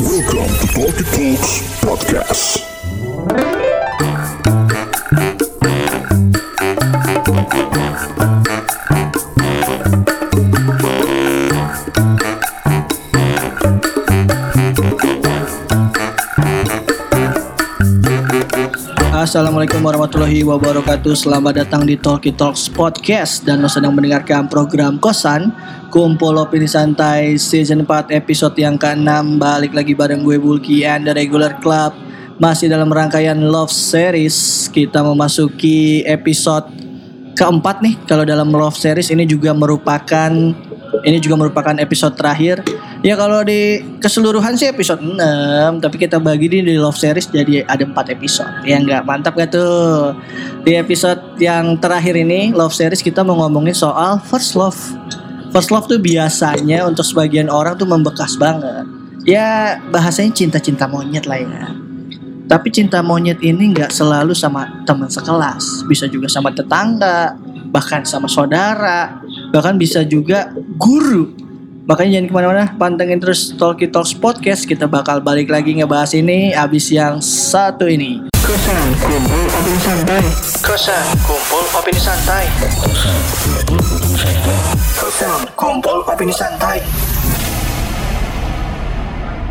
Welcome to Talkie Talks Podcast. Assalamualaikum warahmatullahi wabarakatuh. Selamat datang di Talkie Talks Podcast. Dan lo sedang mendengarkan program Kosan Kumpul Opini Santai Season 4 episode yang ke-6 Balik lagi bareng gue Bulky and the Regular Club. Masih dalam rangkaian Love Series. Kita memasuki episode keempat nih. Kalau dalam Love Series ini juga merupakan Ini juga merupakan episode terakhir Ya kalau di keseluruhan sih episode 6 Tapi kita bagi di, di Love Series jadi ada 4 episode. Ya nggak mantap gak tuh? Di episode yang terakhir ini Love Series kita mau ngomongin soal First Love. First Love tuh biasanya untuk sebagian orang tuh membekas banget. Ya bahasanya cinta-cinta monyet lah ya. Tapi cinta monyet ini nggak selalu sama teman sekelas. Bisa juga sama tetangga Bahkan sama saudara Bahkan bisa juga guru Makanya jangan ke mana-mana, pantengin terus Talkie Talks Podcast. Kita bakal balik lagi ngebahas ini abis yang satu ini. Kosan kumpul opini santai. Kosan kumpul opini santai. Kosan kumpul opini santai.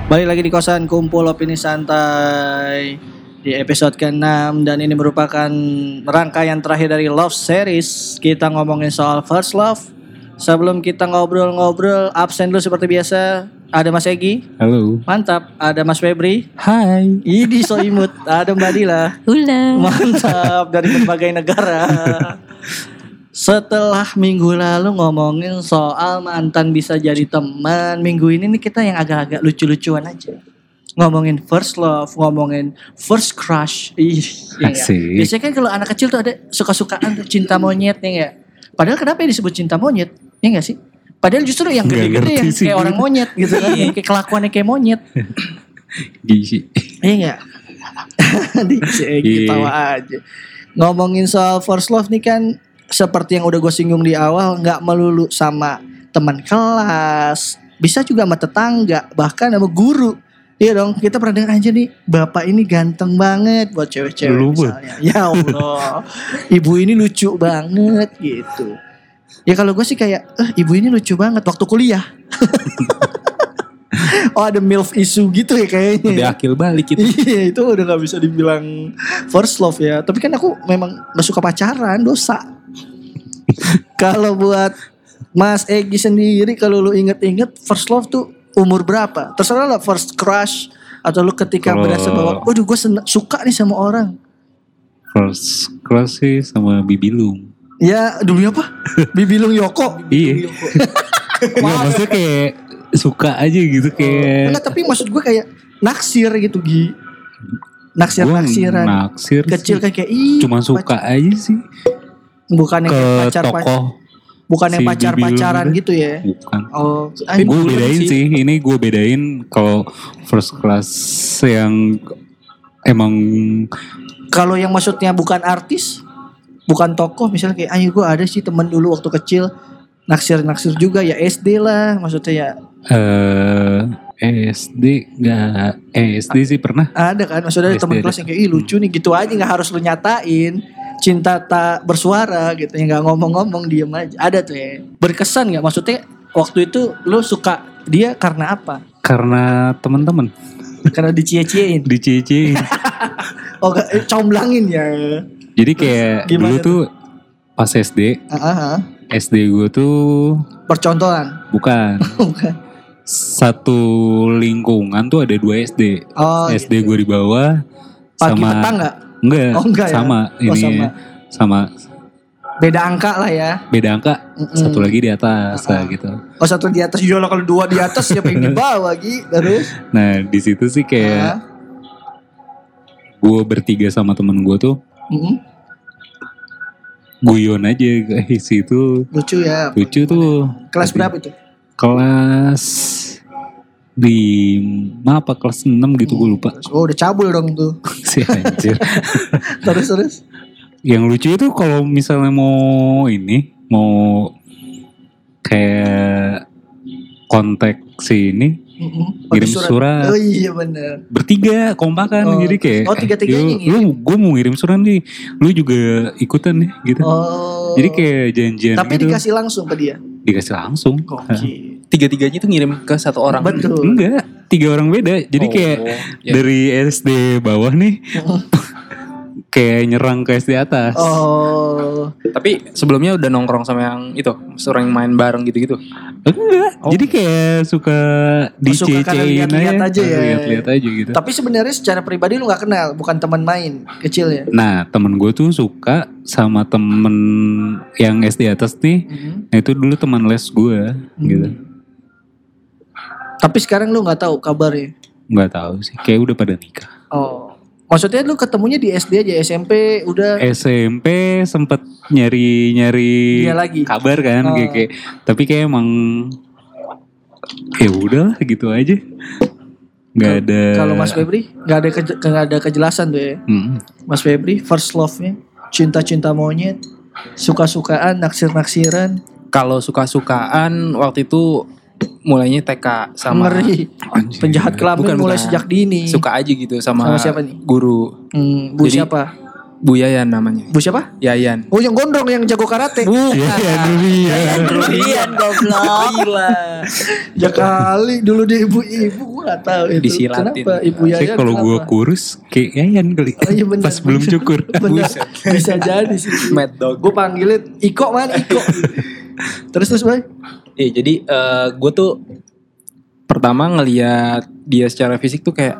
Balik lagi di kosan kumpul opini santai di episode ke-6 dan ini merupakan rangkaian terakhir dari Love Series. Kita ngomongin soal first love, Sebelum kita ngobrol-ngobrol, absen dulu seperti biasa. Ada Mas Egi. Halo. Mantap. Ada Mas Febri. Hai. Idi so imut. Ada Mbak Dila. Ulah. Mantap. Dari berbagai negara. Setelah minggu lalu ngomongin soal mantan bisa jadi teman, minggu ini nih kita yang agak-agak lucu-lucuan aja. Ngomongin first love, ngomongin first crush. Ih, iya? Asik. Biasanya kan kalau anak kecil tuh ada suka-sukaan tuh cinta monyet nih ya. Padahal kenapa yang disebut cinta monyet? Ya enggak sih? Padahal justru yang Nggak gede-gede yang sih kayak orang monyet gitu kan. yang kayak kelakuannya kayak monyet. Gizi. Iya enggak? Di Iya. ketawa aja. Ngomongin soal first love nih kan seperti yang udah gue singgung di awal nggak melulu sama teman kelas, bisa juga sama tetangga, bahkan sama guru. Iya dong, kita pernah dengar aja nih, bapak ini ganteng banget buat cewek-cewek misalnya. Ya Allah, ibu ini lucu banget gitu. Ya kalau gue sih kayak, eh ibu ini lucu banget waktu kuliah. oh ada milf isu gitu ya kayaknya. Udah akil balik itu. Iya itu udah nggak bisa dibilang first love ya. Tapi kan aku memang gak suka pacaran dosa. kalau buat Mas Egi sendiri kalau lu inget-inget first love tuh umur berapa? Terserah lah first crush atau lu ketika Kalau- berasa bahwa, waduh gue suka nih sama orang. First crush sih sama Bibilung. Ya dulu apa? Bibilung Yoko. Iya. Enggak maksudnya kayak suka aja gitu kayak. Enggak tapi maksud gue kayak naksir gitu Gi. Naksir naksiran. Naksir Kecil sih. kayak kayak ih Cuma suka aja sih bukan yang pacar tokoh. bukan yang si pacar pacaran Bibilung gitu ya. Bukan. Oh, gue bedain sih. Ini gue bedain kalau first class yang emang Kalau yang maksudnya bukan artis, bukan tokoh, misalnya kayak, ayo gue ada sih temen dulu waktu kecil naksir-naksir juga ya SD lah, maksudnya ya eh SD nggak eh SD sih pernah ada kan, maksudnya ada SD temen ada. kelas yang kayak, ih lucu nih gitu aja nggak harus lu nyatain cinta tak bersuara gitu, ya nggak ngomong-ngomong diem aja, ada tuh ya. Berkesan nggak? Maksudnya waktu itu lu suka dia karena apa? karena teman-teman Karena dicie-ciein, dicece oh gak, eh, comblangin ya. Jadi kayak gimana dulu tuh pas SD Ah, ah, ah. SD gue tuh Percontohan, bukan bukan? satu lingkungan tuh ada dua SD Oh, SD gue di bawah Pagi sama petang nggak? enggak, Oh, enggak ya? sama Oh, ini sama. sama Beda angka lah ya. beda angka Mm-mm. satu lagi di atas lah gitu Oh satu di atas Yola kalau dua di atas siapa yang di bawah Gi Terus nah di situ sih kayak Ah, gue bertiga sama temen gue tuh guyon aja guys itu Lucu ya. Lucu tuh. Kelas berapa itu? kelas lima apa kelas 6 gitu gue lupa. Oh udah cabul dong tuh. Si anjir. Terus terus? Yang lucu itu kalau misalnya mau ini mau kayak kontak si ini Pakai Ngirim surat. Oh iya bener. bertiga kompakan Oh. jadi kayak Oh, tiga-tiganya "Yo, lu gue mau ngirim surat nih lu juga ikutan nih gitu Oh. jadi kayak janjian Tapi gitu dikasih langsung ke dia. dikasih langsung Gokil. Tiga-tiganya tuh ngirim ke satu orang. Betul. enggak tiga orang beda jadi Oh, kayak ya. dari SD bawah nih kayak nyerang ke SD atas Oh. Tapi sebelumnya udah nongkrong sama yang itu, sering main bareng gitu-gitu. enggak Oh. jadi kayak suka suka karena dicecein lihat-lihat aja ya. lihat-lihat aja gitu Tapi sebenarnya secara pribadi lu nggak kenal, bukan teman main kecil ya. nah temen gue tuh suka sama temen yang SD atas nih Mhm. Nah itu dulu teman les gue gitu. Tapi sekarang lu nggak tahu kabarnya. Nggak tahu sih. Kayak udah pada nikah. Oh. Maksudnya lu ketemunya di SD aja, SMP udah SMP sempet nyari-nyari Dia lagi. kabar kan Oh. kayak, kayak- tapi kayak emang ya udah gitu aja. Nggak ada. kalau Mas Febri nggak ada keje- nggak ada kejelasan tuh ya. Hmm. Mas Febri first love-nya cinta-cinta monyet, suka-sukaan, naksir-naksiran, Kalau suka-sukaan waktu itu mulainya TK sama ngeri. Anjir. Penjahat kelamin Bukan, mulai bukan. sejak dini. suka aja gitu sama, Sama siapa nih? guru Hmm, Bu Jadi- siapa? Bu Yayan namanya. Bu siapa? Yayan. Oh yang gondrong yang jago karate. Iya, iya, iya. Rulian goblok. Gila. Ya kali dulu dia ibu-ibu gua gak tahu itu. Disilatin. Kenapa ibu Yayan kalau gue kurus kayak Yayan kali. Oh, iya bener, Pas belum cukur. Bener. Bisa jadi sih. Mad Dog. Gue panggilnya Iko man Iko. Terus terus boy. Iya, jadi gue tuh pertama ngeliat dia secara fisik tuh kayak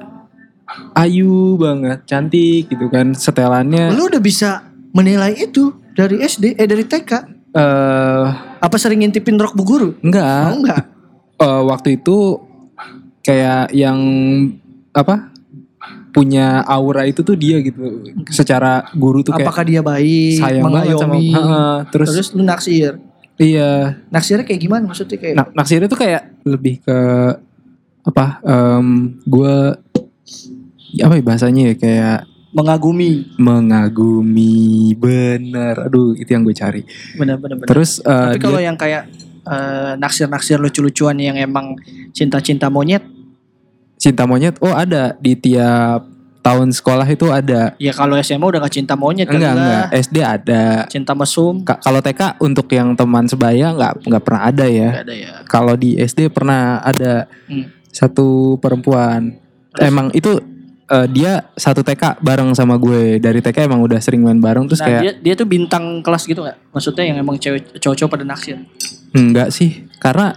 ayu banget, cantik gitu kan. Setelannya Lu udah bisa menilai itu dari SD eh dari TK. eh Apa sering ngintipin rok bu guru? enggak. Oh enggak. Eh, waktu itu kayak yang apa punya aura itu tuh dia gitu secara guru tuh kayak Apakah dia baik, sayang banget sama terus, Terus lu naksir. Iya. Naksirnya kayak gimana maksudnya? Kayak? nah, naksirnya tuh kayak lebih ke apa em gue apa ya bahasanya ya kayak mengagumi. mengagumi bener. Aduh itu yang gue cari. Benar benar benar. terus eh, Tapi kalau yang kayak eh, naksir-naksir lucu-lucuan yang emang cinta-cinta monyet, cinta monyet? Oh ada. Di tiap tahun sekolah itu ada ya kalau SMA udah gak cinta monyet enggak lah. enggak SD ada Cinta mesum Ka- kalau TK untuk yang teman sebaya nggak nggak pernah ada ya. Gak ada ya. Kalau di SD pernah ada Hmm. satu perempuan. Emang itu eh, dia satu TK bareng sama gue dari TK emang udah sering main bareng terus Nah, kayak dia dia tuh bintang kelas gitu gak? Maksudnya yang emang cewek cowok-cowok pada naksir. enggak sih karena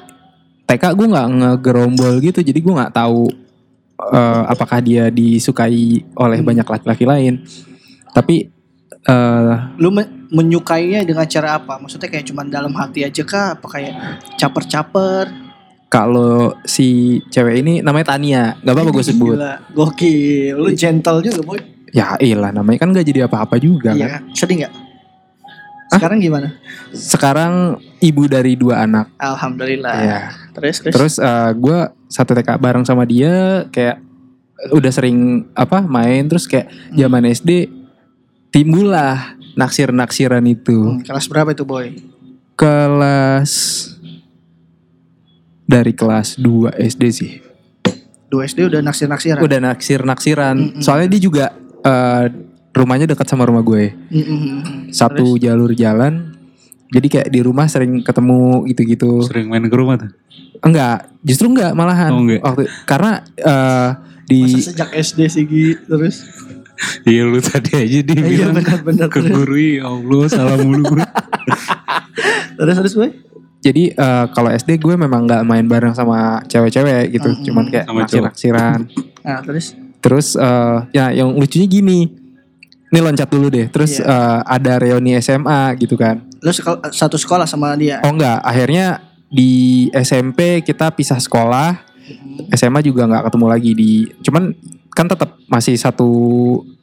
TK gue nggak ngegerombol gitu jadi gue nggak tahu eh, apakah dia disukai oleh Hmm. banyak laki-laki lain. Tapi eh Lu men- menyukainya dengan cara apa? Maksudnya kayak cuman dalam hati aja kah? Apa kayak caper-caper? kalau si cewek ini namanya Tania, nggak apa-apa gue sebut. Gila, gokil. Lu gentle juga, boy. Ya iyalah namanya kan gak jadi apa-apa juga Iya kan. Sedih gak? Sekarang gimana? Sekarang ibu dari dua anak. Alhamdulillah. Ya. Terus terus. Terus gue satu TK bareng sama dia kayak udah sering apa main terus kayak Hmm. zaman SD timbullah naksir-naksiran itu. Hmm, kelas berapa itu, boy? Kelas dari kelas 2 SD sih. Dua SD udah naksir-naksiran. Udah naksir-naksiran. Mm-mm. Soalnya dia juga eh, rumahnya dekat sama rumah gue. Mm, mm, mm, mm. Satu jalur jalan. Jadi kayak di rumah sering ketemu gitu-gitu. Sering main ke rumah tuh. Enggak, justru enggak malahan. Oh, enggak. Waktu karena eh, di Masa sejak SD sih Gi? terus Iya lu tadi aja dia Iya, bilang benar-benar. ke guru ya Allah salah mulu gue. terus terus boy jadi eh, kalau SD gue memang nggak main bareng sama cewek-cewek gitu, Mm-mm. cuman kayak Sama cowok. naksir-naksiran. nah terus Terus eh, ya yang lucunya gini. Ini loncat dulu deh. Terus Iya. eh, ada reuni SMA gitu kan. lu sekol- satu sekolah sama dia Oh enggak, akhirnya di SMP kita pisah sekolah. SMA juga nggak ketemu lagi di cuman kan tetap masih satu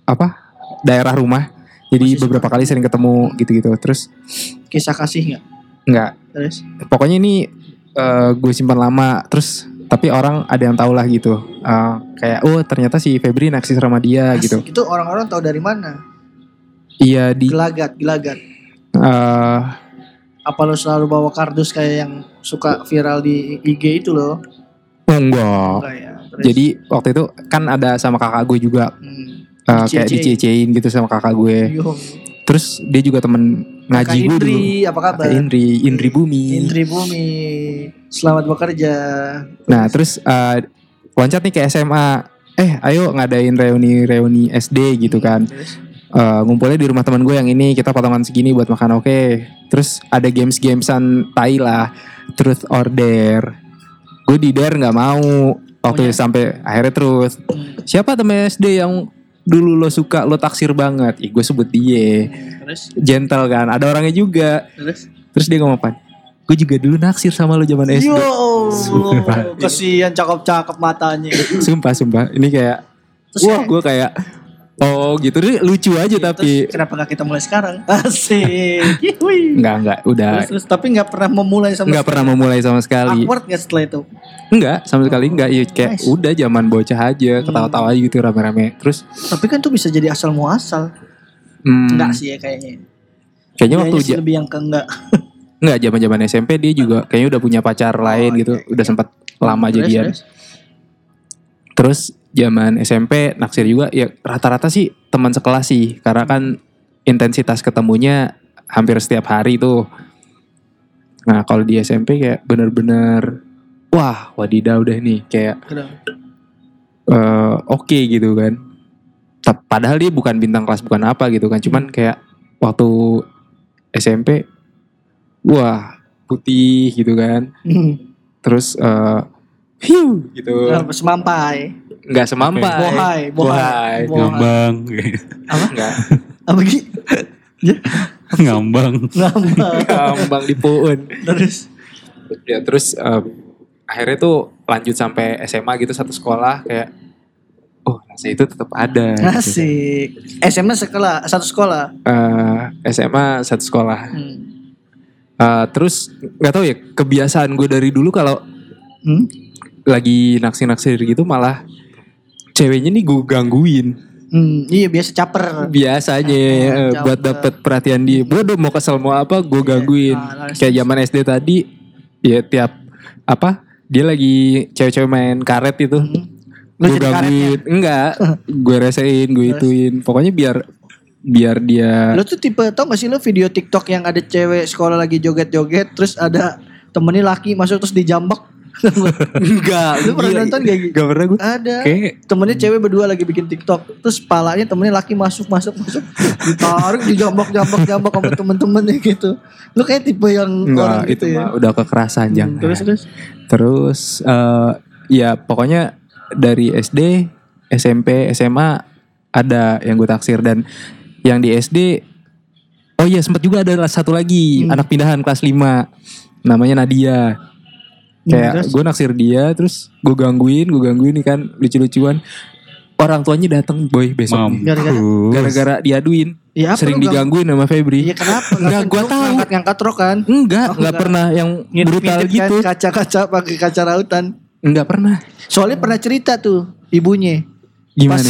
apa daerah rumah. Jadi Masih beberapa suka. kali sering ketemu gitu-gitu. Terus kisah kasih nggak enggak terus pokoknya ini eh, gue simpan lama terus tapi orang ada yang tahu lah gitu Eh, kayak oh ternyata si Febri naksir sama dia gitu itu orang-orang tahu dari mana iya di gelagat gelagat eh, apa lu selalu bawa kardus kayak yang suka viral di IG itu loh Oh enggak. Enggak ya. Terus, Jadi waktu itu kan ada sama kakak gue juga hmm. eh, kayak dicecein gitu sama kakak gue. Terus dia juga temen ngaji gue dulu. Indri, apa kabar? Kak Indri, Indri Bumi. Indri Bumi. Selamat bekerja. Nah terus eh, loncat nih ke SMA. Eh ayo ngadain reuni-reuni SD gitu kan. Terus, Eh, ngumpulnya di rumah teman gue yang ini kita potongan segini buat makan oke. Terus ada games-gamesan tai lah. Truth or Dare. Gue di Dare nggak mau. Waktu Oh, ya? sampai akhirnya terus. hmm. Siapa temen SD yang dulu lo suka lo taksir banget? Ih gue sebut dia. terus, Gentle kan. Ada orangnya juga. terus. Terus dia ngomong apa? Gue juga dulu naksir sama lo zaman SD. Yo, Sumpah. kesian cakep-cakep matanya. Sumpah sumpah. Ini kayak Terus wah gue kayak oh gitu Ini lucu aja tapi Terus kenapa gak kita mulai sekarang? Asik. Enggak enggak udah Terus, terus, tapi nggak pernah memulai sama enggak pernah memulai sama sekali. Awkward gak setelah itu? Enggak, sama sekali enggak. Ya kayak Nice. Hmm. udah zaman bocah aja, ketawa-tawa aja gitu rame-rame. Terus Tapi kan tuh bisa jadi asal muasal. hmm, Enggak sih ya kayaknya. kayaknya waktu Kayaknya sih ja- lebih yang ke enggak. enggak zaman-zaman SMP dia juga kayaknya udah punya pacar lain Oh, gitu, iya, udah iya. sempat lama Terus, jadian. terus. Terus zaman SMP naksir juga ya rata-rata sih teman sekelas sih karena kan intensitas ketemunya hampir setiap hari tuh. Nah kalau di SMP kayak bener-bener wah wadidaw deh nih kayak eh, oke gitu kan. Padahal dia bukan bintang kelas bukan apa gitu kan. Cuman kayak waktu SMP wah putih gitu kan. Hmm. Terus eh hiu gitu. Apa, Semampai. Nggak semampai. Bohai, bohai. Bohai. Bohai. Ngambang. Enggak. Apa Gi? Ngambang. Ngambang. Gampang di puun. Terus. Ya terus em, akhirnya tuh lanjut sampai SMA gitu satu sekolah kayak oh nasi itu tetap ada. gitu. Asik. SMA sekolah, satu sekolah. Eh, SMA satu sekolah. Hmm. Eh, terus nggak tahu ya kebiasaan gue dari dulu kalau Hmm? lagi naksir-naksir gitu malah ceweknya nih gue gangguin. Hmm, iya biasa caper. biasanya eh, caper. buat dapet perhatian dia. Bodoh mau kesel mau apa gue gangguin. Ah, kayak zaman SD tadi ya tiap apa dia lagi cewek-cewek main karet itu. Hmm. Gue gangguin. enggak gue resein gue ituin. Pokoknya biar biar dia Lo tuh tipe tau gak sih lo video TikTok yang ada cewek sekolah lagi joget-joget terus ada temennya laki masuk terus dijambak. enggak Lu pernah nonton gak gitu? Gak pernah gue Ada. Kayak Temennya cewek berdua lagi bikin TikTok, terus palanya temennya laki masuk masuk masuk, ditarik dijambak jambak jambak sama temen-temennya gitu. Lu kayak tipe yang orang enggak gitu itu ya. mah udah kekerasan Hmm, jangan Terus terus. Terus eh, ya pokoknya dari SD, SMP, SMA ada yang gue taksir dan yang di SD oh iya sempat juga ada satu lagi Hmm. anak pindahan kelas 5 namanya Nadia. Kayak terus? gue naksir dia terus gue gangguin, gue gangguin nih kan lucu-lucuan. Orang tuanya datang boy besok. Gara-gara- diaduin, Ya, sering digangguin sama Febri. Iya kenapa? Enggak, gua tahu. Ngangkat ngangkat rok kan. Enggak, Oh, enggak pernah yang brutal Ngintip-ngintip gitu. kan kaca-kaca pakai kaca rautan. Enggak pernah. Soalnya pernah cerita tuh ibunya. Gimana?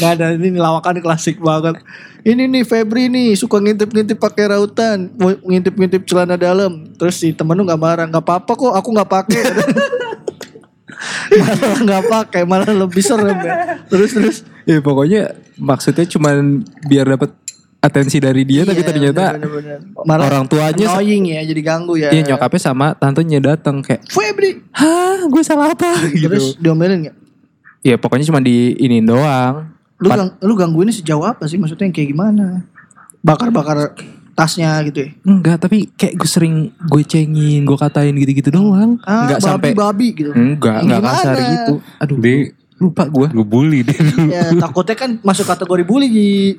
Nggak ada ini lawakan klasik banget. Ini nih Febri nih suka ngintip-ngintip pakai rautan, ngintip-ngintip celana dalam. Terus si temen lu nggak marah, nggak apa-apa kok, aku nggak pakai. malah nggak pakai, malah lebih serem ya. Terus terus. Ya pokoknya maksudnya cuman biar dapat atensi dari dia tapi Iya, ternyata bener-bener. malah orang tuanya annoying ya, jadi ganggu ya. Iya nyokapnya sama tantenya datang kayak Febri. Hah gue salah apa Terus gitu diomelin nggak? Ya pokoknya cuma di ini doang Lu, gang, lu gangguinnya sejauh apa sih? Maksudnya yang kayak gimana? Bakar-bakar tasnya gitu ya? Enggak tapi kayak gue sering gue cengin Gue katain gitu-gitu doang Ah, Enggak sampai babi-babi gitu. Enggak Enggak kasar gitu Aduh Dia lupa gue ngebully dia dulu. ya takutnya kan masuk kategori bully.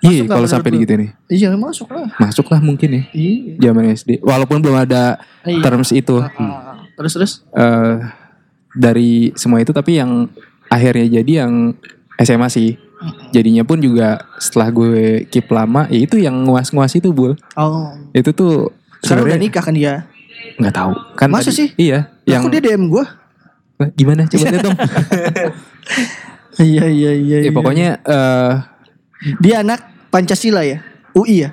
Iya kalau sampai gitu nih Iya masuk lah. Masuk lah mungkin ya Iya. Zaman SD Walaupun belum ada Iya. terms itu Ah, terus terus. eh Dari semua itu tapi yang Akhirnya jadi yang SMA sih Jadinya pun juga setelah gue keep lama ya itu yang nguas-nguas itu bul Oh. itu tuh Sekarang udah nikah kan dia? nggak tahu kan Masa tadi- sih? iya Yang yang Aku dia DM gue. Gimana coba lihat dong Iya iya iya. ya pokoknya eh dia anak Pancasila ya? UI ya?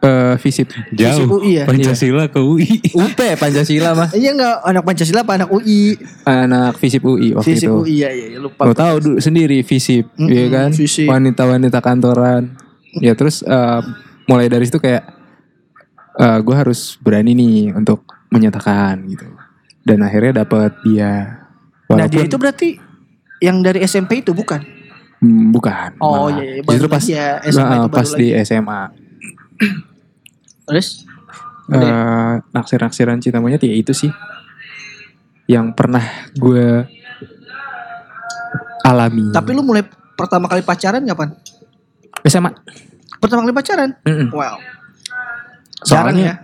eh visip Jauh. UI ya? Pancasila ke UI. UP Pancasila mah Iya enggak anak Pancasila apa anak UI? anak visip UI waktu Fisip itu. UI ya, ya, ya lupa. Lo tahu dulu sendiri visip, Mm-mm, ya kan? visip. Wanita-wanita kantoran. Ya terus eh, mulai dari situ kayak gue harus berani nih untuk menyatakan gitu. Dan akhirnya dapat dia. Nah dia Walaupun- itu berarti yang dari SMP itu bukan? Hmm, bukan. Oh malah. iya, iya. baru Justru pas ya, SMA nah, itu pas di lagi. SMA. Terus? Eh naksir-naksiran cinta monyet ya itu sih yang pernah gue alami. Tapi lu mulai pertama kali pacaran kapan? SMA. Pertama kali pacaran? Mm-mm. Wow. Jarang Soalnya ya.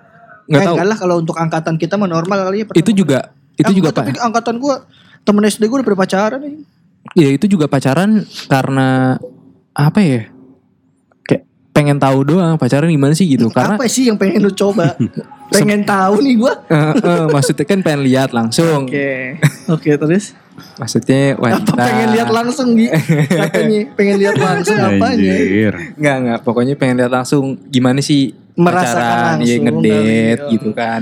nggak eh, tahu. lah kalau untuk angkatan kita mah normal kali ya. Itu kali. juga itu Eh, juga pak. Tapi angkatan gua temen SD gua udah berpacaran nih. Ya itu juga pacaran karena apa ya? Kayak pengen tahu doang pacaran gimana sih gitu. Karena Apa sih yang pengen lu coba? pengen tahu nih gua. eh, eh, maksudnya kan pengen lihat langsung. Oke. Oke, terus Maksudnya apa wanita. pengen lihat langsung Gi? Katanya pengen lihat langsung apanya? Anjir. Enggak enggak. Pokoknya pengen lihat langsung gimana sih Merasakan pacaran, ya langsung ngedate ya. gitu kan.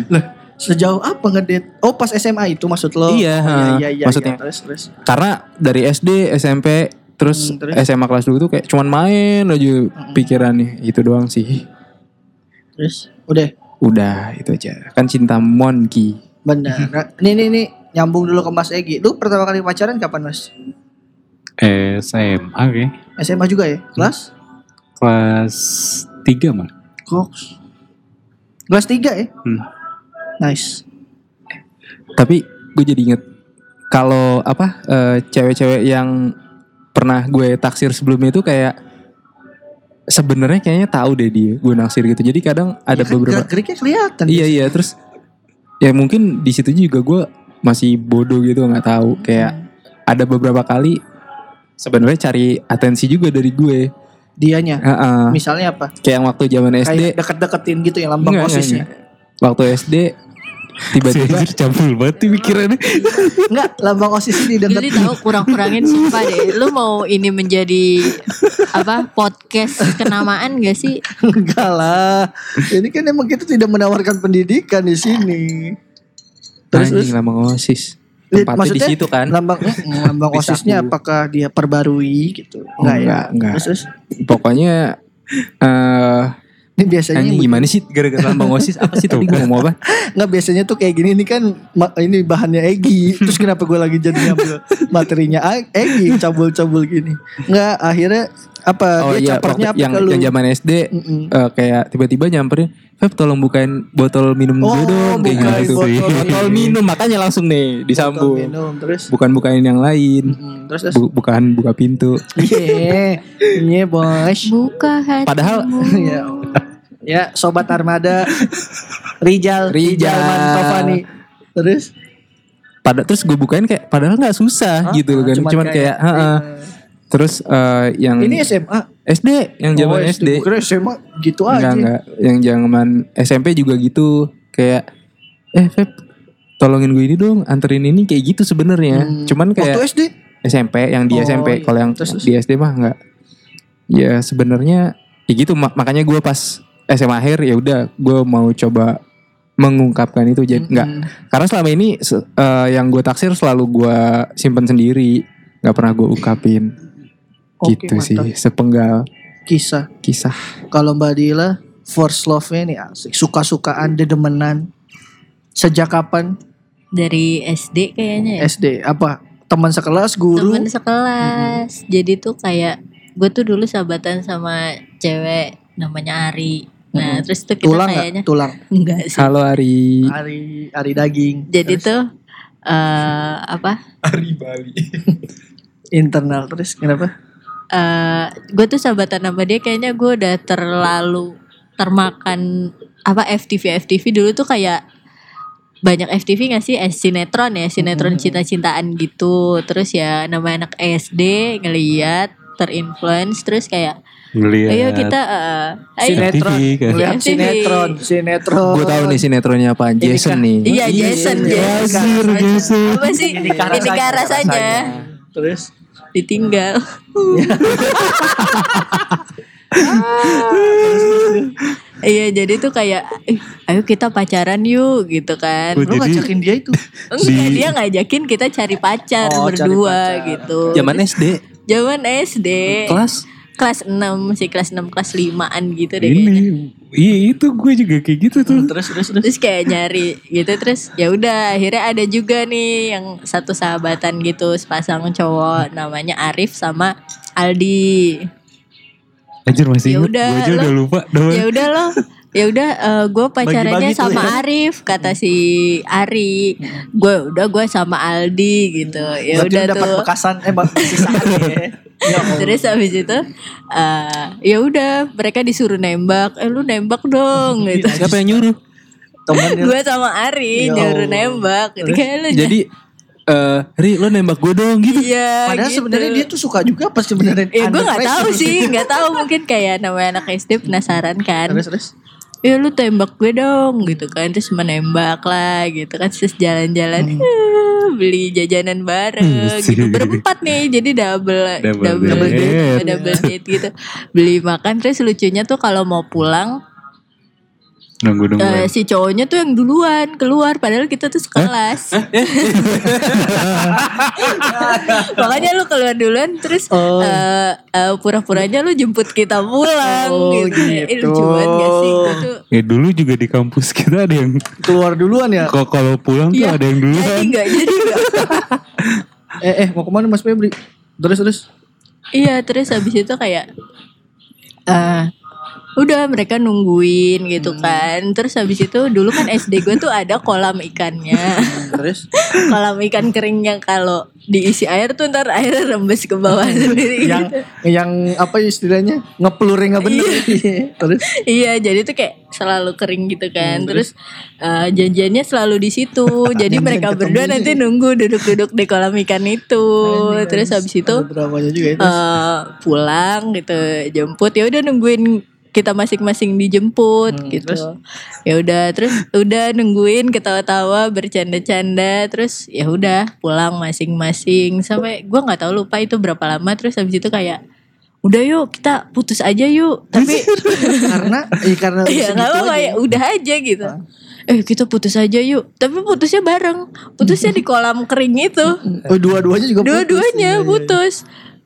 Sejauh apa ngedate? Oh, pas SMA itu maksud lo? Iya, Oh, ha, iya, iya, maksudnya. iya. Terus, terus. Karena dari SD, SMP, terus, Hmm, terus? SMA kelas dulu tuh kayak cuman main aja pikirannya. Itu doang sih. Terus, udah. Udah itu aja. Kan cinta monkey. Benar. Nih, nih, nih. Nyambung dulu ke Mas Egi. Lu pertama kali pacaran kapan, Mas? SMA kayak. SMA juga ya? Kelas? Kelas 3 mah. Koks. Kelas 3 ya? Hmm. Nice. Tapi gue jadi inget kalau apa eh, cewek-cewek yang pernah gue taksir sebelumnya itu kayak sebenarnya kayaknya tahu deh dia gue naksir gitu. Jadi kadang ada Ya kan beberapa gerak-geriknya kelihatan. Iya iya terus ya mungkin di situ juga gue masih bodoh gitu nggak tahu kayak ada beberapa kali sebenarnya cari atensi juga dari gue. Dianya. Heeh. Misalnya apa? Kayak yang waktu zaman SD Kayak deket-deketin gitu yang lambang Enggak, OSIS enggak, enggak. Waktu SD Si tiba-tiba anjir campur banget nih pikirannya. Enggak, lambang OSIS ini deket. Jadi tahu kurang-kurangin sumpah deh. Lu mau ini menjadi apa podcast kenamaan gak sih? Enggak lah. Ini kan emang kita tidak menawarkan pendidikan di sini. Terus, terus anjing lama osis. Eh, Tempatnya di maksudnya situ kan. lambang mm, lambang Di osisnya apakah dia perbarui gitu? Oh, Enggak ya? enggak, enggak. Terus, terus Pokoknya eh ini biasanya yang gimana sih gara-gara lambang osis apa sih tadi gue ngomong apa? Enggak biasanya tuh kayak gini ini kan ini bahannya Egi. Terus kenapa gue lagi jadi ngambil materinya Egi cabul-cabul gini. Enggak akhirnya apa Oh dia iya capernya apa yang ke lu? yang zaman SD Mm-mm. eh, kayak tiba-tiba nyamperin Feb tolong bukain botol minum Oh, gue dong kayak bukain gitu botol botol minum. makanya langsung nih disambung Minum terus. bukan bukain yang lain Mm, terus terus. Bu- bukan buka pintu Iya, iya bos. Buka hatimu. Padahal- ya, ya sobat armada Rijal, Rijal, Rijal. Terus pada terus gue bukain kayak padahal nggak susah gitu kan cuman, kayak, heeh. Terus eh, yang ini SMA. SD yang zaman Oh, SD Bukan SMA gitu enggak aja. enggak. Yang zaman SMP juga gitu. Kayak eh Feb tolongin gue ini dong anterin ini kayak gitu sebenarnya. Hmm. cuman kayak Waktu SD. SMP yang di Oh, SMP iya. kalau yang Terus, di SD mah enggak. Ya sebenarnya ya gitu. Mak- makanya gue pas SMA akhir ya udah gue mau coba mengungkapkan itu. Jadi enggak. Mm-mm. karena selama ini eh, yang gue taksir selalu gue simpen sendiri. Nggak pernah gue ungkapin Oke, gitu sih mantap. sepenggal Kisah. kisah Kalau Mbak Dila first love-nya nih asik. Suka-sukaan, dedemenan. Sejak kapan Dari SD kayaknya ya. SD? Apa? Teman sekelas, guru? Temen sekelas. Jadi tuh kayak gue tuh dulu sahabatan sama cewek namanya Ari. Nah, Mm-mm. terus tuh kita Tulang kayaknya nggak? Tulang. enggak sih. halo Ari Ari, Ari daging. Jadi Terus tuh eh apa? Ari Bali internal terus kenapa? Eh gue tuh sahabatan sama dia kayaknya gue udah terlalu termakan apa FTV FTV dulu tuh kayak banyak FTV gak sih eh, sinetron ya sinetron Hmm. cinta-cintaan gitu terus ya nama anak SD ngeliat terinfluence terus kayak Ngeliat. ayo kita eh, ayo Sinetron. Lihat FTV. sinetron, sinetron. gue tahu nih sinetronnya apa Jason nih iya Jason Jason Anjir, Jason. apa sih ini rasanya, rasanya Terus ditinggal Iya jadi tuh kayak "Eh, ayo kita pacaran yuk gitu kan. Oh, Lu ngajakin dia itu. Enggak Di- dia ngajakin kita cari pacar Oh, cari berdua pacar. gitu. Zaman SD Zaman SD. kelas kelas 6 sih kelas 6 kelas 5-an gitu deh Ini, kayaknya. iya itu gue juga kayak gitu tuh. Terus terus terus. Terus kayak nyari gitu terus ya udah akhirnya ada juga nih yang satu sahabatan gitu sepasang cowok namanya Arif sama Aldi. Anjir masih Ya inget, gue aja lo- udah lupa. Ya udah loh. Ya udah gue pacarannya Bagi-bagi tuh sama ya. Arif kata si Ari. Gue udah gue sama Aldi gitu. Ya udah lu dapat tuh. bekasan eh sisaan ya. Ya. Terus habis itu eh ya udah mereka disuruh nembak. Eh lu nembak dong gitu. siapa yang nyuruh temennya gue sama Ari Ya nyuruh nembak gitu. Kayak lu jadi eh Ri lo nembak gue dong gitu Iya Padahal gitu. sebenarnya dia tuh suka juga apa sebenarnya? Ya gue gak tahu sih Gak tahu mungkin kayak namanya anak SD penasaran kan Terus terus. Ya lu tembak gue dong gitu kan. Terus menembak lah gitu kan. Terus jalan-jalan eh, Beli jajanan bareng Hmm, gitu. Berempat nih Jadi double Double Double, date, double date gitu. Beli makan. Terus lucunya tuh kalau mau pulang Nunggu nunggu. eh, Si cowoknya tuh yang duluan keluar Padahal kita tuh sekelas Makanya lu keluar duluan Terus Oh. eh, eh, Pura-puranya lu jemput kita pulang Oh, gitu. Eh, gitu. lucu banget gak sih tuh Ya dulu juga di kampus kita ada yang Keluar duluan ya. kok kalau pulang tuh Iya. ada yang duluan. Jadi gak jadi gak Eh eh mau ke mana Mas Febri? Terus terus. Iya terus habis itu kayak eh udah mereka nungguin gitu Hmm. kan. Terus habis itu dulu kan SD gue tuh ada kolam ikannya. Terus? Kolam ikan kering yang kalau diisi air tuh ntar airnya rembes ke bawah sendiri yang gitu. yang apa istilahnya? Ngepelurnya nggak bener. terus? Iya jadi tuh kayak selalu kering gitu kan. Terus eh, janjiannya selalu di situ. Jadi mereka berdua nanti nunggu duduk-duduk di kolam ikan itu. Terus habis itu juga itu. eh pulang gitu jemput. Ya udah nungguin kita masing-masing dijemput Hmm, gitu. ya udah terus udah nungguin ketawa-tawa bercanda-canda terus ya udah pulang masing-masing. Sampai gua nggak tahu lupa itu berapa lama terus habis itu kayak udah yuk kita putus aja yuk. Tapi karena eh, karena ya nggak apa-apa aja. ya udah aja gitu. Eh kita putus aja yuk. Tapi putusnya bareng. Putusnya di kolam kering itu. Oh dua-duanya juga putus. dua-duanya Iya, iya. putus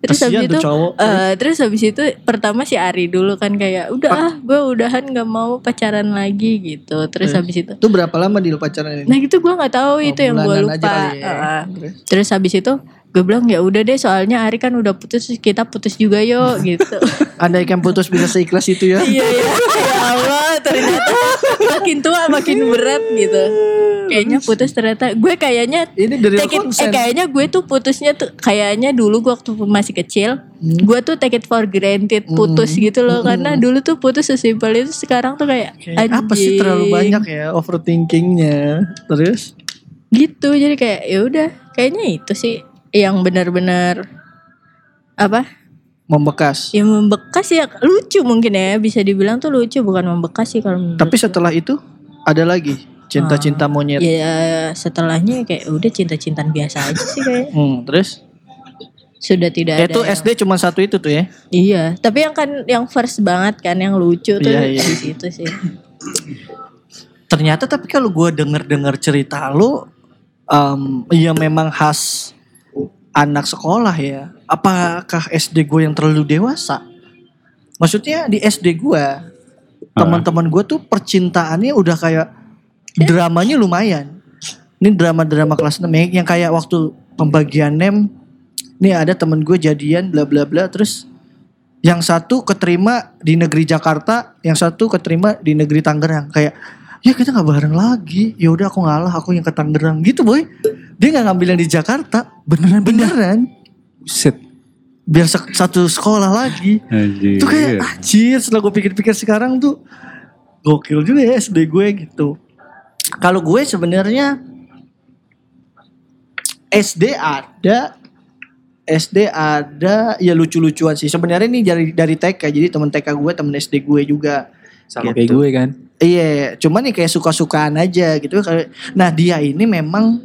terus habis itu cowok. eh, terus habis itu pertama si Ari dulu kan kayak udah ah gue udahan nggak mau pacaran lagi gitu terus Terus? habis itu Itu berapa lama di pacaran ini? nah itu gue nggak tahu itu yang gue lupa ya. Heeh. Terus? terus habis itu gue bilang ya udah deh soalnya Ari kan udah putus kita putus juga yuk gitu Andai kan putus bisa seikhlas itu ya. iya iya ya Allah ternyata makin tua makin berat gitu. Kayaknya putus ternyata. Gue kayaknya Ini dari take it, eh, kayaknya gue tuh putusnya tuh kayaknya dulu gue waktu masih kecil Hmm. gue tuh take it for granted putus gitu loh. Karena dulu tuh putus sesimpel itu sekarang tuh kayak Kayak apa sih terlalu banyak ya overthinkingnya. Terus? gitu jadi kayak ya udah kayaknya itu sih yang benar-benar apa Membekas. yang membekas ya lucu mungkin ya bisa dibilang tuh lucu bukan membekas sih kalau menurut Tapi setelah itu ada lagi cinta-cinta monyet. ya setelahnya kayak udah cinta-cintaan biasa aja sih kayak Hmm, terus? sudah tidak ada Itu yang- SD cuma satu itu tuh ya. Iya, tapi yang kan yang first banget kan yang lucu tuh Iya, iya. di situ sih. Ternyata tapi kalau gue denger-dengar cerita lu, em, ya memang khas anak sekolah ya. Apakah SD gue yang terlalu dewasa? Maksudnya di SD gue, teman-teman gue tuh percintaannya udah kayak dramanya lumayan. Ini drama-drama kelas 6 ya, yang kayak waktu pembagian nem. Nih ada temen gue jadian bla bla bla terus yang satu keterima di negeri Jakarta, yang satu keterima di negeri Tangerang. Kayak ya kita nggak bareng lagi. Ya udah aku ngalah, aku yang ke Tangerang gitu boy. Dia nggak ngambil yang di Jakarta, beneran beneran. Set. Biar satu sekolah lagi. Anjir. Itu kayak anjir setelah gue pikir-pikir sekarang tuh gokil juga ya SD gue gitu. Kalau gue sebenarnya SD ada SD ada ya lucu-lucuan sih. Sebenarnya ini dari dari TK jadi teman TK gue temen SD gue juga. Sama Gitu. kayak gue kan. Iya, cuman nih kayak suka-sukaan aja gitu. Nah dia ini memang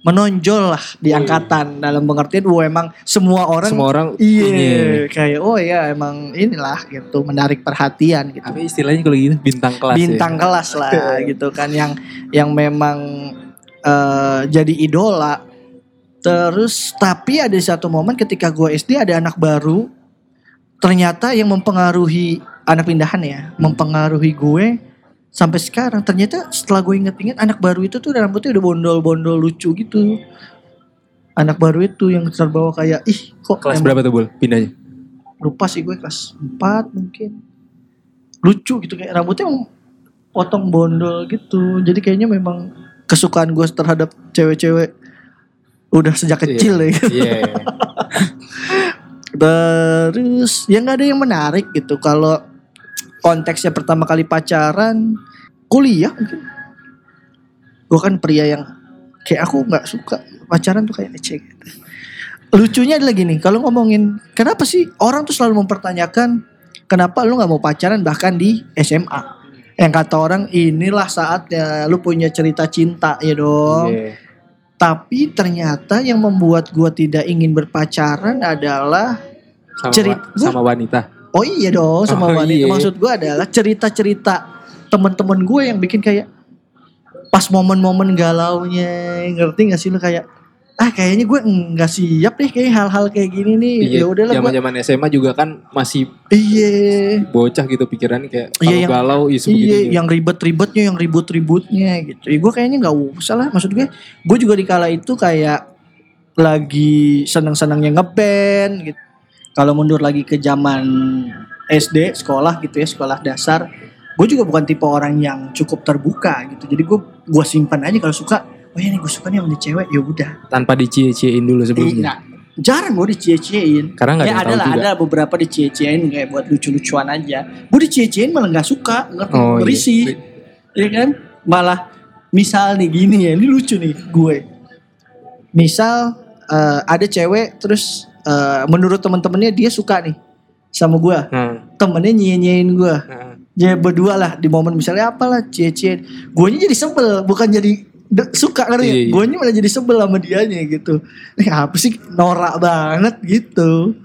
menonjol lah di angkatan. Dalam pengertian wah emang semua orang Semua orang iya kayak oh ya emang inilah gitu menarik perhatian gitu. Apa istilahnya kalau gitu bintang kelas bintang ya? kelas lah gitu kan yang yang memang eh, jadi idola. Terus tapi ada satu momen ketika gue SD ada anak baru. Ternyata yang mempengaruhi anak pindahan ya mempengaruhi gue sampai sekarang ternyata setelah gue inget-inget anak baru itu tuh rambutnya udah bondol-bondol lucu gitu. Anak baru itu yang terbawa kayak ih kok Kelas emang- berapa tuh Bul? Pindahnya? lupa sih gue kelas 4 mungkin. Lucu gitu kayak rambutnya emang potong bondol gitu. Jadi kayaknya memang kesukaan gue terhadap cewek-cewek udah sejak kecil ya Iya. terus ya nggak ada yang menarik gitu. Kalau konteksnya pertama kali pacaran kuliah mungkin gue kan pria yang kayak aku nggak suka pacaran tuh kayak ecek lucunya adalah gini kalau ngomongin kenapa sih orang tuh selalu mempertanyakan kenapa lu nggak mau pacaran bahkan di SMA yang kata orang inilah saatnya lu punya cerita cinta ya dong Iya. tapi ternyata yang membuat gua tidak ingin berpacaran adalah Sama, Cerit- wa- sama wanita. Oh iya dong sama Oh, wanita. iya. Maksud gua adalah cerita-cerita teman-teman gue yang bikin kayak pas momen-momen galaunya ngerti gak sih lu kayak ah kayaknya gue nggak siap deh kayak hal-hal kayak gini nih ya udahlah gua Zaman-zaman SMA juga kan masih iya bocah gitu pikirannya kayak Iya, yang- galau isu Iya, begini. yang ribet-ribetnya, yang ribut-ributnya gitu. Ya, gue kayaknya nggak usah lah. Maksud gue, gue juga di kala itu kayak lagi senang-senangnya ngeband gitu. Kalau mundur lagi ke zaman SD, sekolah gitu ya, sekolah dasar, gue juga bukan tipe orang yang cukup terbuka gitu. Jadi gue gue simpan aja kalau suka. Oh ya nih gue suka nih sama cewek, ya udah. tanpa dicie-ciein dulu sebelumnya. nah, jarang gue dicie-ciein. Karena nggak Ya ada lah, ada beberapa dicie-ciein kayak buat lucu-lucuan aja. Gue dicie-ciein malah nggak suka, ngerti? Oh, iya. Berisi, ya kan? Malah misal nih gini ya, ini lucu nih gue. Misal eh, ada cewek terus eh, menurut teman-temannya dia suka nih sama gue, Nah, temennya nyie-nyiein gue. nah. Ya berdua lah di momen misalnya apalah cie-cie. Guanya jadi sebel, bukan jadi suka? Iya, ya? Guanya malah jadi sebel sama dianya gitu. Ini apa sih norak banget gitu.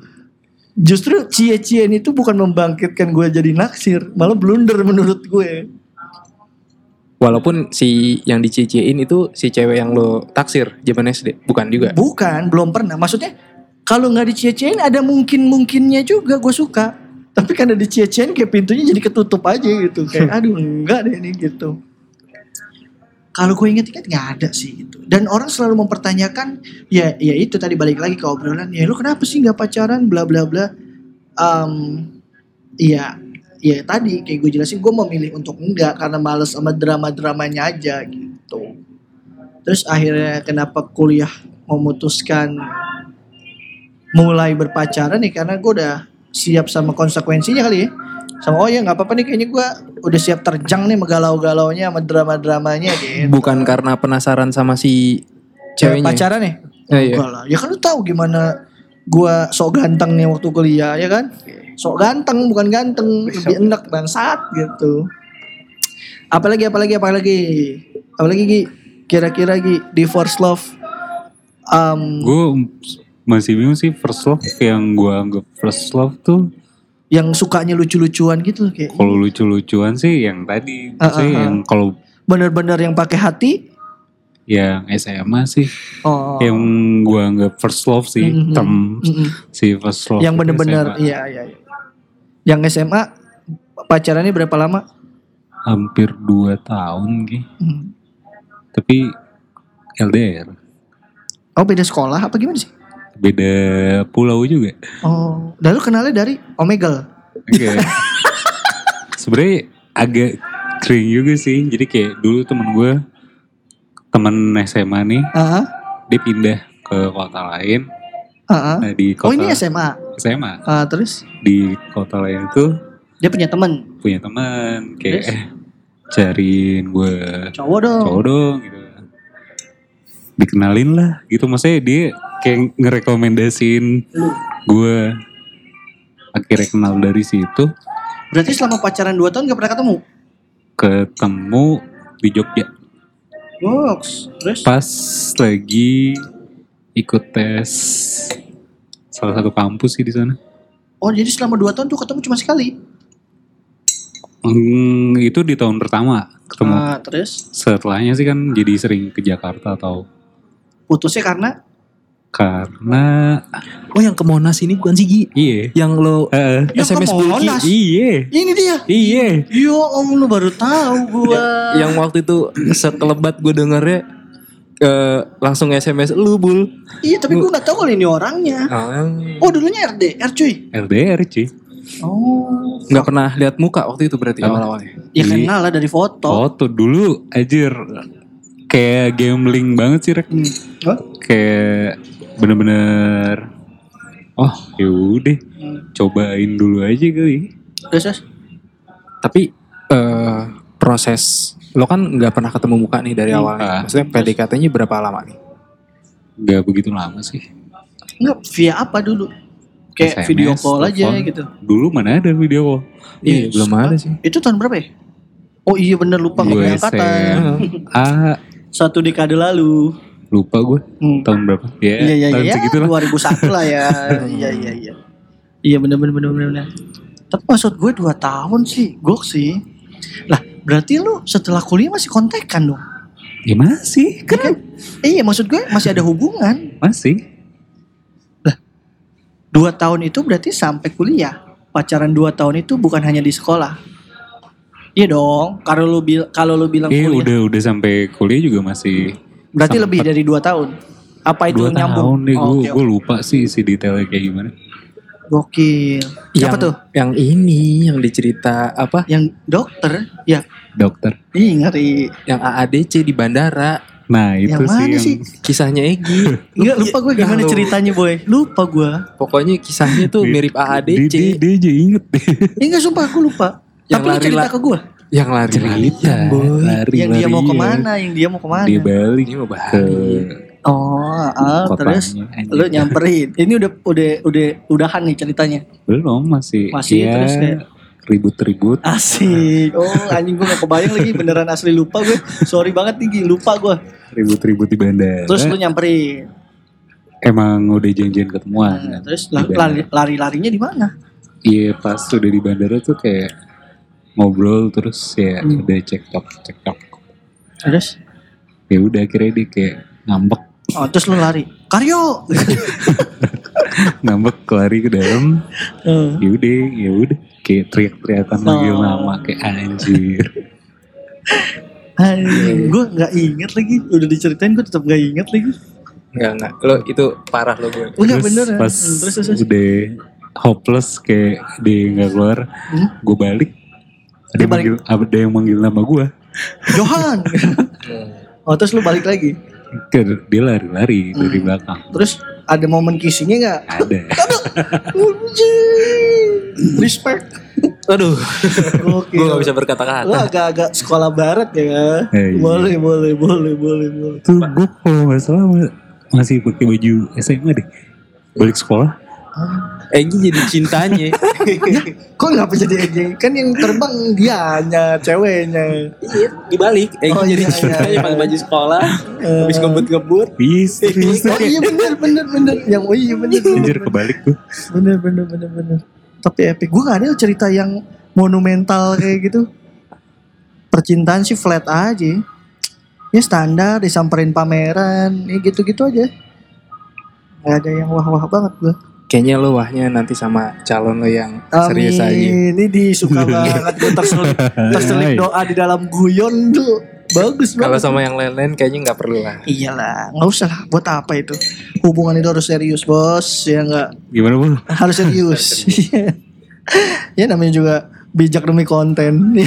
Justru cie-cien itu bukan membangkitkan gue jadi naksir, malah blunder menurut gue. Walaupun si yang dicie-ciein itu si cewek yang lo taksir zaman SD, bukan juga. Bukan, belum pernah. Maksudnya kalau nggak dicie-ciein ada mungkin-mungkinnya juga gue suka. Tapi karena dicie-ciein kayak pintunya jadi ketutup aja gitu. Kayak aduh enggak deh ini gitu. Kalau gue inget-inget nggak ada sih gitu. Dan orang selalu mempertanyakan ya ya itu tadi balik lagi ke obrolan ya lu kenapa sih nggak pacaran bla bla bla. Um, Iya, ya tadi kayak gue jelasin gue memilih untuk enggak karena males sama drama-dramanya aja gitu. Terus akhirnya kenapa kuliah memutuskan mulai berpacaran nih karena gue udah siap sama konsekuensinya kali ya. Sama oh ya nggak apa-apa nih kayaknya gue udah siap terjang nih sama galau-galaunya sama drama-dramanya gitu. Bukan karena penasaran sama si ceweknya. Pacaran ya? Eh, iya. Lah. Ya kan lu tahu gimana gua sok ganteng nih waktu kuliah ya kan? Sok ganteng bukan ganteng, lebih enak bangsat gitu. Apalagi apalagi apalagi apalagi Gi? kira-kira Gi di first love um, Gue masih bingung sih first love yang gue anggap first love tuh yang sukanya lucu-lucuan gitu kayak kalau lucu-lucuan sih yang tadi sih ah, ah. yang kalau bener-bener yang pakai hati. yang SMA sih Oh. yang gue anggap first love sih Mhm. term Mm-mm. si first love yang bener-bener iya iya iya. Yang SMA pacarannya berapa lama? hampir 2 tahun gitu Hmm. tapi LDR Oh beda sekolah apa gimana sih? Beda pulau juga Oh, lalu kenalnya dari Omegle. Oke. Sebenarnya agak kering juga sih. Jadi kayak dulu temen gue, temen SMA nih, Ah, dia pindah ke kota lain. ah, ah. Nah di kota Oh ini SMA. SMA Ah, terus di kota lain itu dia punya temen punya teman kayak Terus? eh cariin gue cowok dong. cowok dong gitu. Dikenalin lah gitu maksudnya dia kayak ngerekomendasiin gue akhirnya kenal dari situ Berarti selama pacaran 2 tahun gak pernah ketemu? ketemu di Jogja Box. Terus? Pas lagi ikut tes salah satu kampus sih di sana. Oh jadi selama 2 tahun tuh ketemu cuma sekali? Hmm, itu di tahun pertama ketemu. Ah, terus? Setelahnya sih kan jadi sering ke Jakarta atau Putusnya karena? Karena Oh yang ke Monas ini bukan sih Gi? iya. Yang lo Eh, Yang SMS Bulky. Monas. iya. Ini dia. Iya. Yo om lu baru tahu gua. yang waktu itu sekelebat gue dengernya eh, langsung SMS lu bul. Iya tapi gua nggak tahu kalau ini orangnya. Ah, Oh dulunya RDR cuy. LDR sih. Oh. nggak pernah lihat muka waktu itu berarti Oh. awal-awalnya. Ya Iya. kenal lah dari foto. Foto dulu anjir kayak gambling banget sih Rek. Hmm. Kayak bener-bener oh yaudah cobain dulu aja kali. Terus terus? Tapi eh, proses lo kan nggak pernah ketemu muka nih dari awal. Ah. Maksudnya PDKT-nya berapa lama nih? Gak begitu lama sih. Enggak via apa dulu? Kayak SMS, video call aja telepon. gitu. Dulu mana ada video call. Iya, belum ada sih. Itu tahun berapa ya? Oh iya bener lupa nggak Gue angkatan. SMA Satu dekade lalu. Lupa gue Hmm. tahun berapa. Ya, Iya iya tahun iya. segitu lah. 2001 lah ya. iya iya iya. Iya bener bener bener bener. Tapi maksud gue 2 tahun sih, gok sih. Lah berarti lu setelah kuliah masih kontekan dong? Gimana sih? Kan? Iya maksud gue masih ada hubungan. Masih. Dua tahun itu berarti sampai kuliah. Pacaran dua tahun itu bukan hanya di sekolah. Iya dong. Kalau lu bil kalau lu bilang Iya kuliah, udah udah sampai kuliah juga masih berarti sempet. lebih dari dua tahun. Apa itu dua nyambung? tahun deh. Oh, gue gue lupa sih si detailnya kayak gimana. Gokil. Siapa yang, tuh? Yang ini yang dicerita apa? Yang dokter? Ya, Dokter. ih ngeri. Yang AADC di bandara. Nah itu Yang sih mana yang sih? Kisahnya Egi. Enggak lupa gue gimana Halo. ceritanya boy. Lupa gue. Pokoknya kisahnya tuh mirip AADC. dia, aja inget deh. Ya enggak sumpah aku lupa. Yang Tapi lu cerita ke gue. Yang lari-lari. Cerita, lari, Yang dia mau ke mana? Yang dia mau ke mana? Dia balik mau ke bahari. Oh, ah, terus kotanya. anjing. lu nyamperin. Ini udah udah udah udahan nih ceritanya. Belum masih. Masih, ya, terus kayak- ribut-ribut. Asik. Oh, anjing gue gak kebayang lagi beneran asli lupa gue. Sorry banget nih, lupa gue. Ribut-ribut di bandara. Terus lu nyamperin. Emang udah janjian ketemuan. Nah, terus lari, lari-larinya di mana? Iya pas udah di bandara tuh kayak ngobrol terus ya Hmm. udah cekcok cekcok. Terus? Ya udah akhirnya dia kayak ngambek Oh, terus lu lari. Karyo. ngambek lari ke dalam. Eh. Ya udah ya udah kayak teriak-teriakan Oh. nama kayak anjir. gue nggak inget lagi. Udah diceritain gue tetap nggak inget lagi. Enggak, enggak. Lo itu parah lo gue. Enggak Terus bener ya. pas Hmm, Terus terus. terus. udah hopeless kayak dia nggak keluar, Hmm? gue balik. Ada Dia yang balik. manggil, ada yang manggil nama gue. Johan. oh terus lu balik lagi. Ke- Dia lari-lari dari Hmm. belakang. Terus ada momen kissingnya nggak? Ada. Respect. Aduh, gue gak bisa Lu berkata-kata. agak-agak sekolah barat ya. Eh, iya. Boleh, boleh, boleh, boleh, boleh. Tuh gue kalau nggak salah ma- masih pakai baju SMA deh. Balik sekolah. Egi jadi cintanya. Kok ngapa jadi anjing? Kan yang terbang dianya, ceweknya. iya, dibalik. Egi Oh, jadi iya, cintanya iya. pakai baju sekolah. Eh. Habis ngebut-ngebut. Yes, serius Oh iya bener, bener, bener. Yang oh iya bener, bener, Anjir kebalik tuh. bener, bener, bener, bener. Tapi epic. Gue gak ada cerita yang monumental kayak gitu. Percintaan sih flat aja. Ya standar, disamperin pameran, ya gitu-gitu aja. Gak ada yang wah-wah banget gue. Kayaknya lo wahnya nanti sama calon lo yang serius aja. Ini disuka banget gue terselip, terselip doa di dalam guyon tuh. Bagus Kalau banget. sama yang lain-lain kayaknya nggak perlu lah. Iyalah, nggak usah lah. Buat apa itu? Hubungan itu harus serius, bos. Ya nggak Gimana bu? harus serius. ya namanya juga bijak demi konten.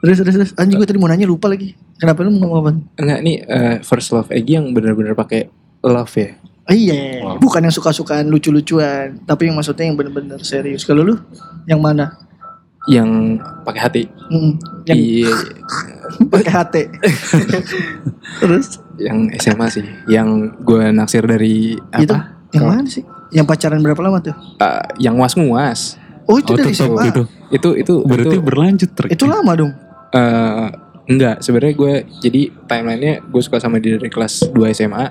terus terus terus. Anjing gue tadi mau nanya lupa lagi. Kenapa lu mau ngomong apa? Enggak nih eh, first love Egi yang bener-bener pakai love ya. Oh, iya, bukan yang suka-sukaan lucu-lucuan, tapi yang maksudnya yang bener-bener serius. Kalau lu yang mana? Yang pakai hati. Mm, yang Iya, pakai hati. terus yang SMA sih. Yang gue naksir dari apa? itu yang Kalau- mana sih? Yang pacaran berapa lama tuh? Eh, yang was-was. Oh itu Oh dari SMA. itu. Itu itu Berarti itu, berlanjut Rick. Itu lama dong. eh, Enggak, sebenarnya gue jadi timelinenya gue suka sama dia dari kelas 2 SMA.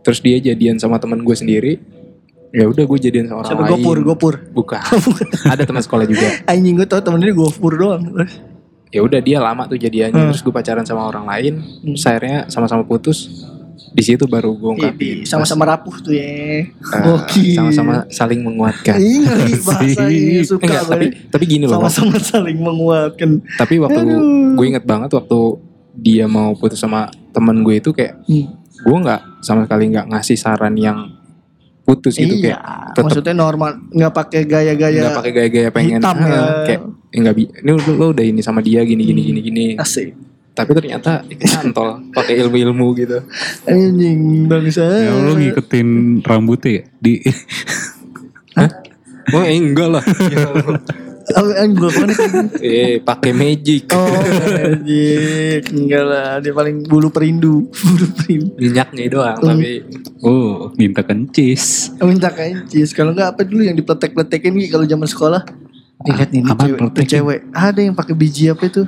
Terus dia jadian sama teman gue sendiri. Ya udah gue jadian sama orang Siapa lain. Gopur, Gopur. Bukan. Ada teman sekolah juga. Anjing gue tau temennya Gopur doang. Ya udah dia lama tuh jadiannya. Hmm. Terus gue pacaran sama orang lain. Terus akhirnya sama-sama putus. Di situ baru gue ungkapin. Ih, Sama-sama rapuh tuh ya. Gokil. sama-sama saling menguatkan. Bahasanya suka Enggak, tapi gue. tapi gini loh. Sama-sama saling menguatkan. Tapi waktu gue inget banget waktu dia mau putus sama temen gue itu kayak Hmm. Gue nggak sama sekali nggak ngasih saran yang putus gitu iya, kayak tetep maksudnya normal, nggak pakai gaya-gaya nggak pakai gaya-gaya pengen hitam ah, ya. kayak eh, nggak bi ini lo, lo udah ini sama dia gini gini gini gini asik. tapi ternyata kantol pakai ilmu-ilmu gitu Anjing bangsa. Ya lo ngikutin rambutnya ya? Di oh eh, enggak lah Anjing gue kan eh pakai magic Oh, anjing. Enggak lah, dia paling bulu perindu. Bulu perindu. minyaknya doang Hmm. tapi oh minta kencis. Minta kencis. Kalau enggak apa dulu yang dipletek-pletekin Gi, kalau zaman sekolah. Ingat nih, Apaan cewek, tuh cewek. Ada yang pakai biji apa itu?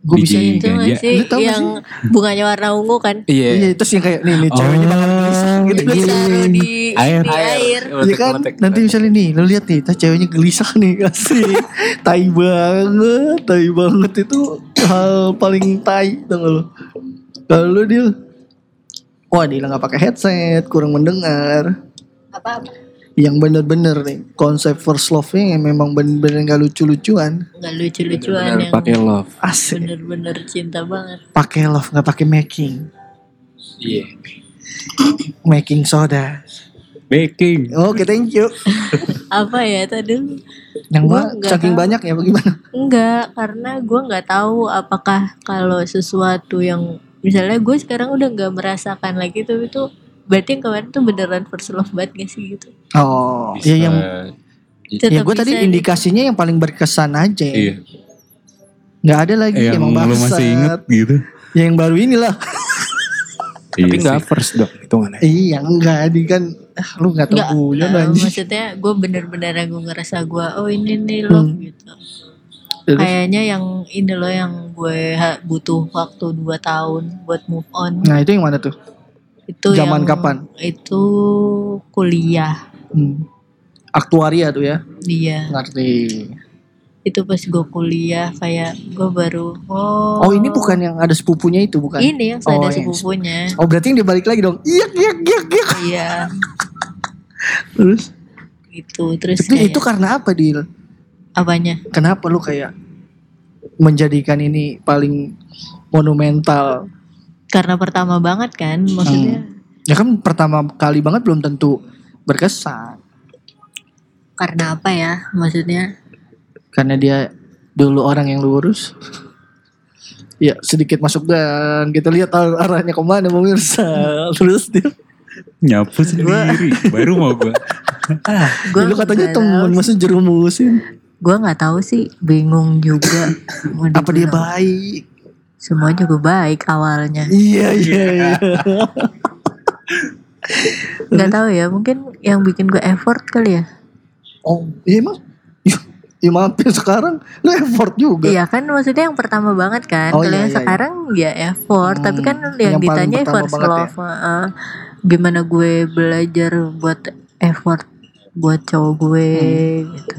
Gue bisa. Itu Ganja. gak sih yang bunganya warna ungu kan? iya Iya, terus yang kayak nih, nih ceweknya bakal gelisah gitu. Ditaruh di Air. di air. Iya kan, nanti misalnya nih, lu lihat nih, tas ceweknya gelisah nih kasih, tai banget, tai banget itu hal paling tai, tau gak lu? Kalau lu dia, wah dia nggak pakai headset, kurang mendengar. Apa apa? Yang bener-bener nih, konsep first love-nya yang memang bener-bener gak lucu-lucuan, Nggak lucu-lucuan yang pakai love asik. bener-bener cinta banget. Pakai love, nggak pakai making, iya making soda. Baking. Oke, thank you. Apa ya tadi? Yang Gua saking tahu. banyak ya, bagaimana? Enggak, karena gue nggak tahu apakah kalau sesuatu yang misalnya gue sekarang udah nggak merasakan lagi tuh itu berarti yang kemarin tuh beneran first love banget gak sih gitu? Oh, ya yang Tetap ya gue tadi bisa indikasinya yang paling berkesan aja. Iya. Nggak ada lagi Yang emang bangsat. masih inget gitu. Ya, yang baru inilah. tapi Iya nggak sih. first dong hitungannya iya enggak di kan ah, lu nggak tahu Enggak, guyon eh, anjing. maksudnya gue bener-bener yang gue ngerasa gue oh ini nih love Hmm. gitu. Terus? Kayaknya yang ini loh yang gue butuh waktu 2 tahun buat move on. Nah itu yang mana tuh? Itu zaman yang- kapan? Itu kuliah Hmm. Aktuaria tuh ya, dia. ngerti. Itu pas gue kuliah kayak gue baru oh. Oh ini bukan yang ada sepupunya itu bukan? Ini yang Oh, ada yang sepupunya. Oh berarti yang dia balik lagi dong. Iya iya iya iya. Iya, Terus gitu. Terus tapi kayak itu karena apa Dil? apanya? Kenapa lu kayak menjadikan ini paling monumental? Karena pertama banget kan, maksudnya Ya kan pertama kali banget belum tentu berkesan. karena apa ya? Maksudnya Karena dia dulu orang yang lurus. Ya sedikit masuk dan kita lihat ar- arahnya ke mana pemirsa. Terus dia, Nyapu sendiri. Baru mau gue. gue ya, lu katanya temen masa jerumusin. gue nggak tahu sih, bingung juga. Mau Apa dia baik? Semua juga baik awalnya. Iya iya iya. Nggak tahu ya, mungkin yang bikin gue effort kali ya. Oh iya emang. Ya, ya maafin sekarang lu effort juga. Iya kan maksudnya yang pertama banget kan. Oh, Kalau iya, yang iya, sekarang ya effort, Hmm, tapi kan yang yang, ditanya first banget ya. love. heeh. gimana gue belajar buat effort buat cowok gue Hmm. gitu.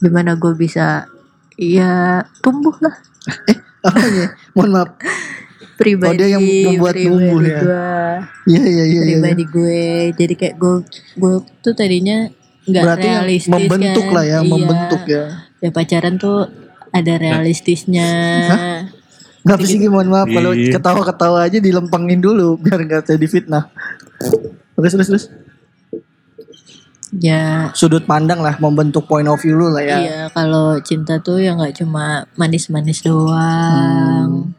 Gimana gue bisa ya tumbuh lah Apanya? Mohon maaf. pribadi Oh, dia yang membuat pribadi tumbuh ya. gue, Iya iya iya. iya. pribadi gue. Jadi kayak gue gue tuh tadinya nggak Berarti yang realistis membentuk kan. lah ya, Iya. membentuk ya. ya pacaran tuh ada realistisnya Gak sih mohon maaf kalau Iya. ketawa-ketawa aja dilempengin dulu biar gak jadi fitnah. Terus terus terus. ya Sudut pandang lah membentuk point of view lu lah ya. iya kalau cinta tuh ya nggak cuma manis-manis doang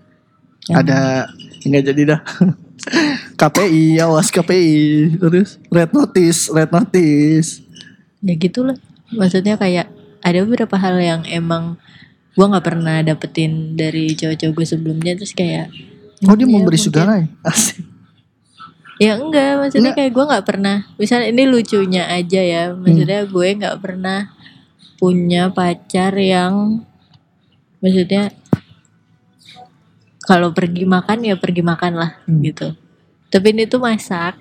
Yang- Ada nggak jadi dah. KPI, awas KPI. Terus red notice, red notice. Ya gitulah maksudnya kayak ada beberapa hal yang emang gua nggak pernah dapetin dari cowok-cowok gue sebelumnya terus kayak Oh dia ya memberi mungkin- segala ya? Asik. ya enggak maksudnya Enggak. kayak gue nggak pernah misalnya ini lucunya aja ya maksudnya gue nggak pernah punya pacar yang maksudnya kalau pergi makan ya pergi makan lah Hmm. gitu. Tapi ini tuh masak.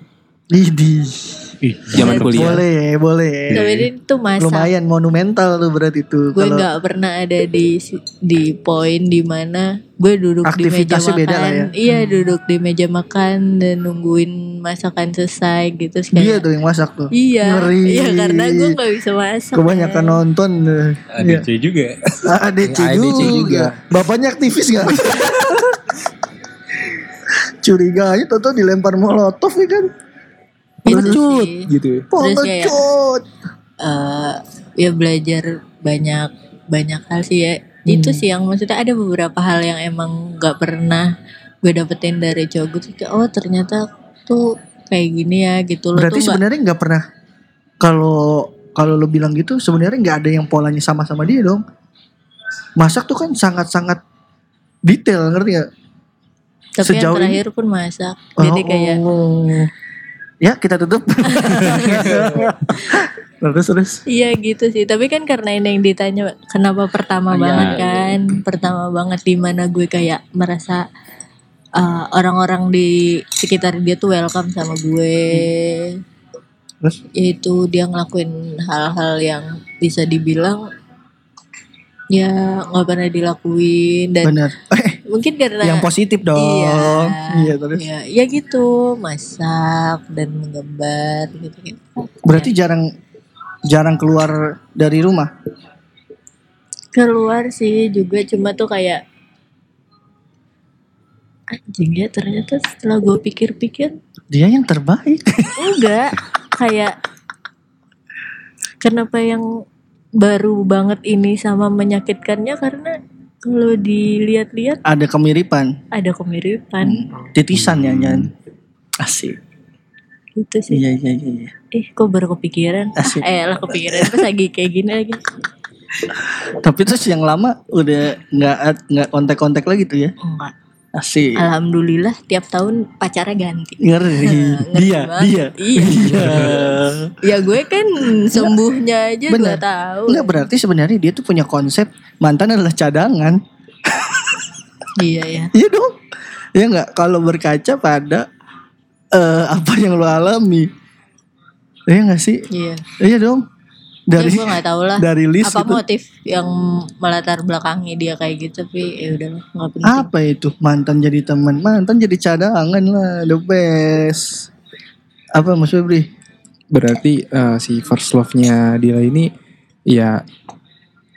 Zaman kuliah. Boleh, boleh. Tapi ini tuh masak. Lumayan monumental tuh berarti itu. gue nggak pernah ada di di poin di mana gue duduk di meja makan beda lah ya. iya duduk di meja makan dan nungguin masakan selesai gitu Terus dia kayak- tuh yang masak tuh. iya Ngeri. iya karena gue nggak bisa masak Kebanyakan kan. nonton. eh. Iya. ADC juga. ADC ADC juga. juga. Bapaknya aktivis gak? Curiga aja tuh dilempar molotov ya kan. Itu Pengecut gitu. Terus kayak- Pengecut. Eh, ya belajar banyak banyak hal sih ya itu Hmm. sih yang maksudnya ada beberapa hal yang emang nggak pernah gue dapetin dari cowok gue tuh kayak oh ternyata tuh kayak gini ya gitu loh Berarti sebenarnya nggak pernah kalau kalau lo bilang gitu sebenarnya nggak ada yang polanya sama sama dia dong. Masak tuh kan sangat-sangat detail ngerti gak? tapi yang sejauh ini- terakhir pun masak jadi kayak Oh. Ya kita tutup. terus terus. Iya gitu sih, tapi kan karena ini yang ditanya kenapa pertama Iya, banget iya. kan, pertama banget di mana gue kayak merasa uh, orang-orang di sekitar dia tuh welcome sama gue. Terus? Yaitu dia ngelakuin hal-hal yang bisa dibilang ya nggak pernah dilakuin dan Benar. Mungkin karena yang positif dong. Iya, Iya, terus. ya, ya gitu masak dan menggambar gitu gitu. Berarti jarang jarang keluar dari rumah. keluar sih juga cuma tuh kayak anjing ya ternyata setelah gue pikir-pikir Dia yang terbaik. enggak kayak kenapa yang baru banget ini sama menyakitkannya karena kalau dilihat-lihat Ada kemiripan. ada kemiripan Titisan ya Nyan. Asik. gitu sih Iya iya iya. iya. eh kok baru kepikiran Asik. ah, eh lah kepikiran pas lagi kayak gini lagi Tapi terus yang lama udah nggak nggak kontak-kontak lagi tuh ya. enggak Asik. alhamdulillah tiap tahun pacarnya ganti Ngeri. Ngeri dia, banget. dia. Iya. Iya. Ya gue kan sembuhnya aja Bener. dua tahun. Enggak berarti sebenarnya dia tuh punya konsep mantan adalah cadangan. Iya ya. Iya dong. Ya nggak kalau berkaca pada eh, apa yang lo alami. Iya nggak sih? Iya. Iya dong. Dari ya gue nggak tahu lah. dari list apa itu. motif yang melatar belakangi dia kayak gitu tapi ya udah nggak penting. Apa itu mantan jadi teman, mantan jadi cadangan lah, the best. Apa Mas Febri? Berarti eh, si first love-nya Dila ini ya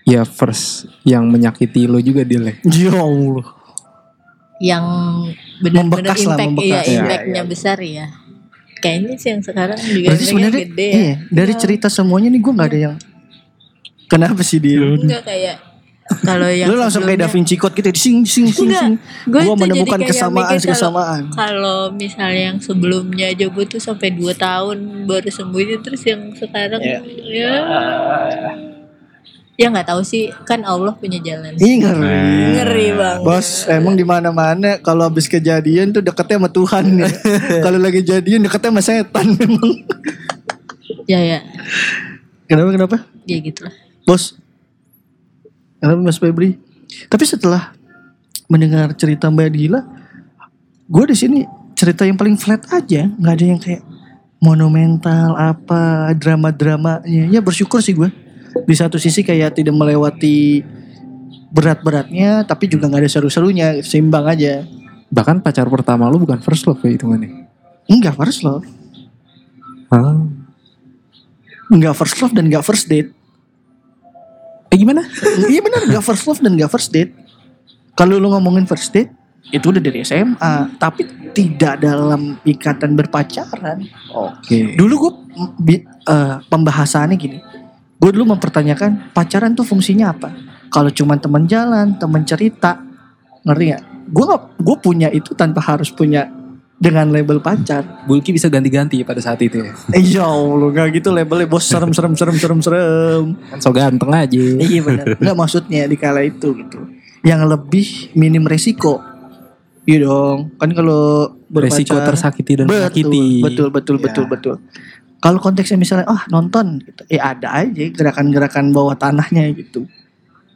ya first yang menyakiti lo juga Dila. Ya Allah. Yang benar-benar Membekas lah, impact membekas. iya Iya, impactnya besar ya. Kayaknya sih yang sekarang juga Berarti sebenarnya gede ya. iya, dari cerita semuanya nih gue nggak ada yang Kenapa sih dia? Enggak kayak kalau yang Lu langsung kayak Da Vinci Code gitu, sing sing sing Enggak, sing. gue menemukan kesamaan kesamaan. Kalau misalnya yang sebelumnya aja gue tuh sampai 2 tahun baru sembuh itu terus yang sekarang Ya. ya ya nggak tahu sih kan Allah punya jalan. Ih ngeri. Ngeri banget. Bos, emang di mana-mana kalau habis kejadian tuh deketnya sama Tuhan ya. kalau lagi jadian deketnya sama setan memang. Ya ya, Kenapa kenapa? ya gitulah. Bos. Kenapa Mas Febri? Tapi setelah mendengar cerita Mbak Dila, gue di sini cerita yang paling flat aja, nggak ada yang kayak monumental apa drama-dramanya. Ya bersyukur sih gue. Di satu sisi kayak tidak melewati berat-beratnya, tapi juga nggak ada seru-serunya, seimbang aja. Bahkan pacar pertama lo bukan first love ya hitungannya. Enggak first love, Ah. enggak first love dan enggak first date. Eh gimana? iya benar nggak first love dan nggak first date. Kalau lu ngomongin first date itu udah dari SMA, tapi tidak dalam ikatan berpacaran. Oke. Dulu gue pembahasannya gini. Gue dulu mempertanyakan pacaran tuh fungsinya apa? Kalau cuma teman jalan, teman cerita, ngerti gak? Gue gue punya itu tanpa harus punya dengan label pacar. Bulky bisa ganti-ganti pada saat itu ya. Eh, ya Allah gak gitu labelnya bos serem serem serem serem serem. Kan so ganteng aja. Iya benar. Enggak maksudnya di kala itu gitu. Yang lebih minim resiko. Iya dong. Kan kalau berpacar Resiko tersakiti dan betul, menyakiti. Betul betul Ya. betul betul. Kalau konteksnya misalnya ah nonton gitu. Eh ada aja gerakan-gerakan bawah tanahnya gitu.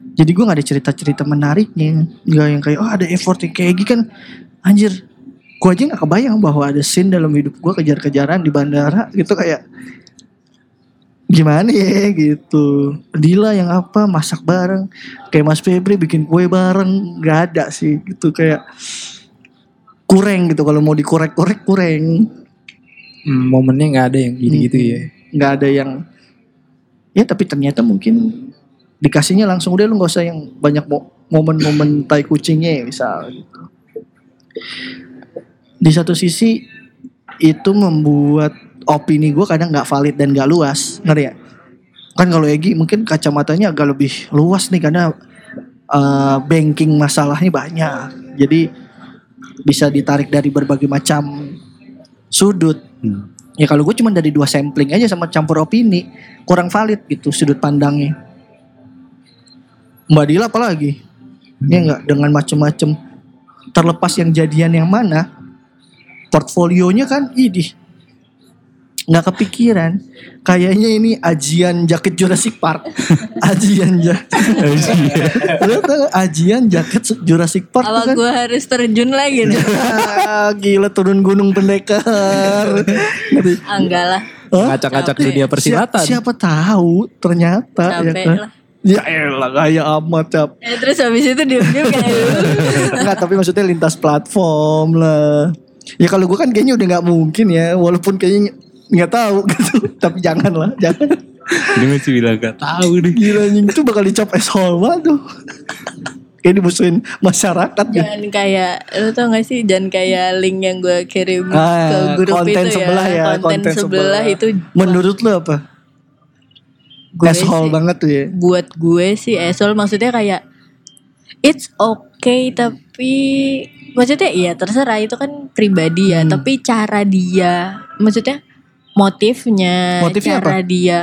jadi gue gak ada cerita-cerita menariknya. Nggak yang kayak oh ada effort yang kayak gini kan. Anjir gue aja gak kebayang bahwa ada scene dalam hidup gue kejar-kejaran di bandara gitu kayak gimana ya? gitu. Dila yang apa? Masak bareng. Kayak Mas Febri bikin kue bareng. Nggak ada sih gitu kayak kurang gitu. Kalau mau dikorek-korek kurang Hmm, momennya nggak ada yang gitu-gitu Hmm. ya. nggak ada yang ya tapi ternyata mungkin dikasihnya langsung udah lu nggak usah yang banyak mo- momen-momen tai kucingnya ya misal gitu di satu sisi itu membuat opini gue kadang nggak valid dan nggak luas ngerti ya kan kalau Egi mungkin kacamatanya agak lebih luas nih karena eh, banking masalahnya banyak jadi bisa ditarik dari berbagai macam sudut Hmm. Ya kalau gue cuma dari dua sampling aja sama campur opini kurang valid gitu sudut pandangnya. Mbak Dila apalagi? Ya enggak dengan macem-macem terlepas yang jadian yang mana portfolionya kan idih nggak kepikiran kayaknya ini ajian jaket Jurassic Park ajian jaket tau ajian jaket Jurassic Park Apa kan gue harus terjun lagi nih? Ah, gila turun gunung pendekar Ah, enggak lah. Ngacak-ngacak dunia persilatan. Siapa, siapa tahu ternyata ya Capek kan. lah. Ya elah gaya amat cap. Ya, terus habis itu diem-diem kayak Enggak tapi maksudnya lintas platform lah. Ya kalau gue kan kayaknya udah nggak mungkin ya, walaupun kayaknya nggak tahu gitu. tapi jangan lah, jangan. Dia masih bilang gak tahu nih. Gila anjing itu bakal dicop asshole tuh. Kayak dimusuhin masyarakat ya. Jangan kayak Lu tau gak sih Jangan kayak link yang gue kirim Ah, Ke grup konten itu sebelah ya, Konten, konten sebelah, sebelah. itu Menurut lo apa? gue asshole sih- banget tuh ya. Buat gue sih asshole Maksudnya kayak It's okay Tapi Maksudnya iya terserah Itu kan pribadi ya Hmm. Tapi cara dia Maksudnya Motifnya Motifnya Cara apa? dia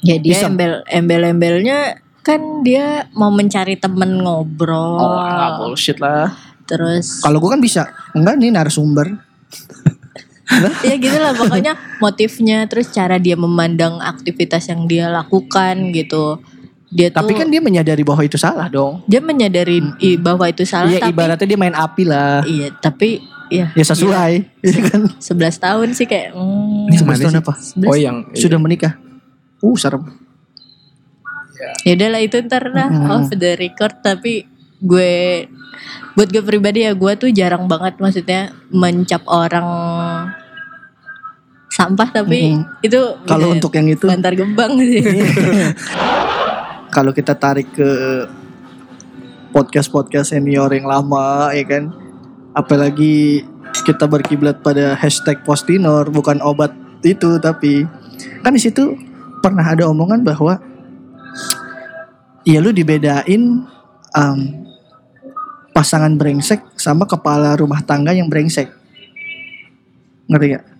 Ya dia Iseng. embel Embel-embelnya Kan dia Mau mencari temen ngobrol Oh, nggak bullshit lah. Terus Kalau gue kan bisa. Enggak nih narasumber. ya gitu lah pokoknya motifnya terus cara dia memandang aktivitas yang dia lakukan gitu dia tuh Tapi kan dia menyadari bahwa itu salah dong. dia menyadari i- bahwa itu salah Iya tapi ibaratnya dia main api lah. iya tapi ya Ya sesuai. Iya kan. 11 tahun sih kayak hmm, Ini Gimana tahun sih? apa? Oh yang Sudah menikah. Uh serem. ya udahlah itu ntar lah Hmm. off the record tapi gue buat gue pribadi ya gue tuh jarang banget maksudnya mencap orang sampah tapi Hmm. itu Kalau untuk yang itu bantar gebang sih kalau kita tarik ke podcast-podcast senior yang lama ya kan? Apalagi kita berkiblat pada hashtag postinor bukan obat itu tapi kan di situ pernah ada omongan bahwa ya lu dibedain um, pasangan brengsek sama kepala rumah tangga yang brengsek. Ngerti gak?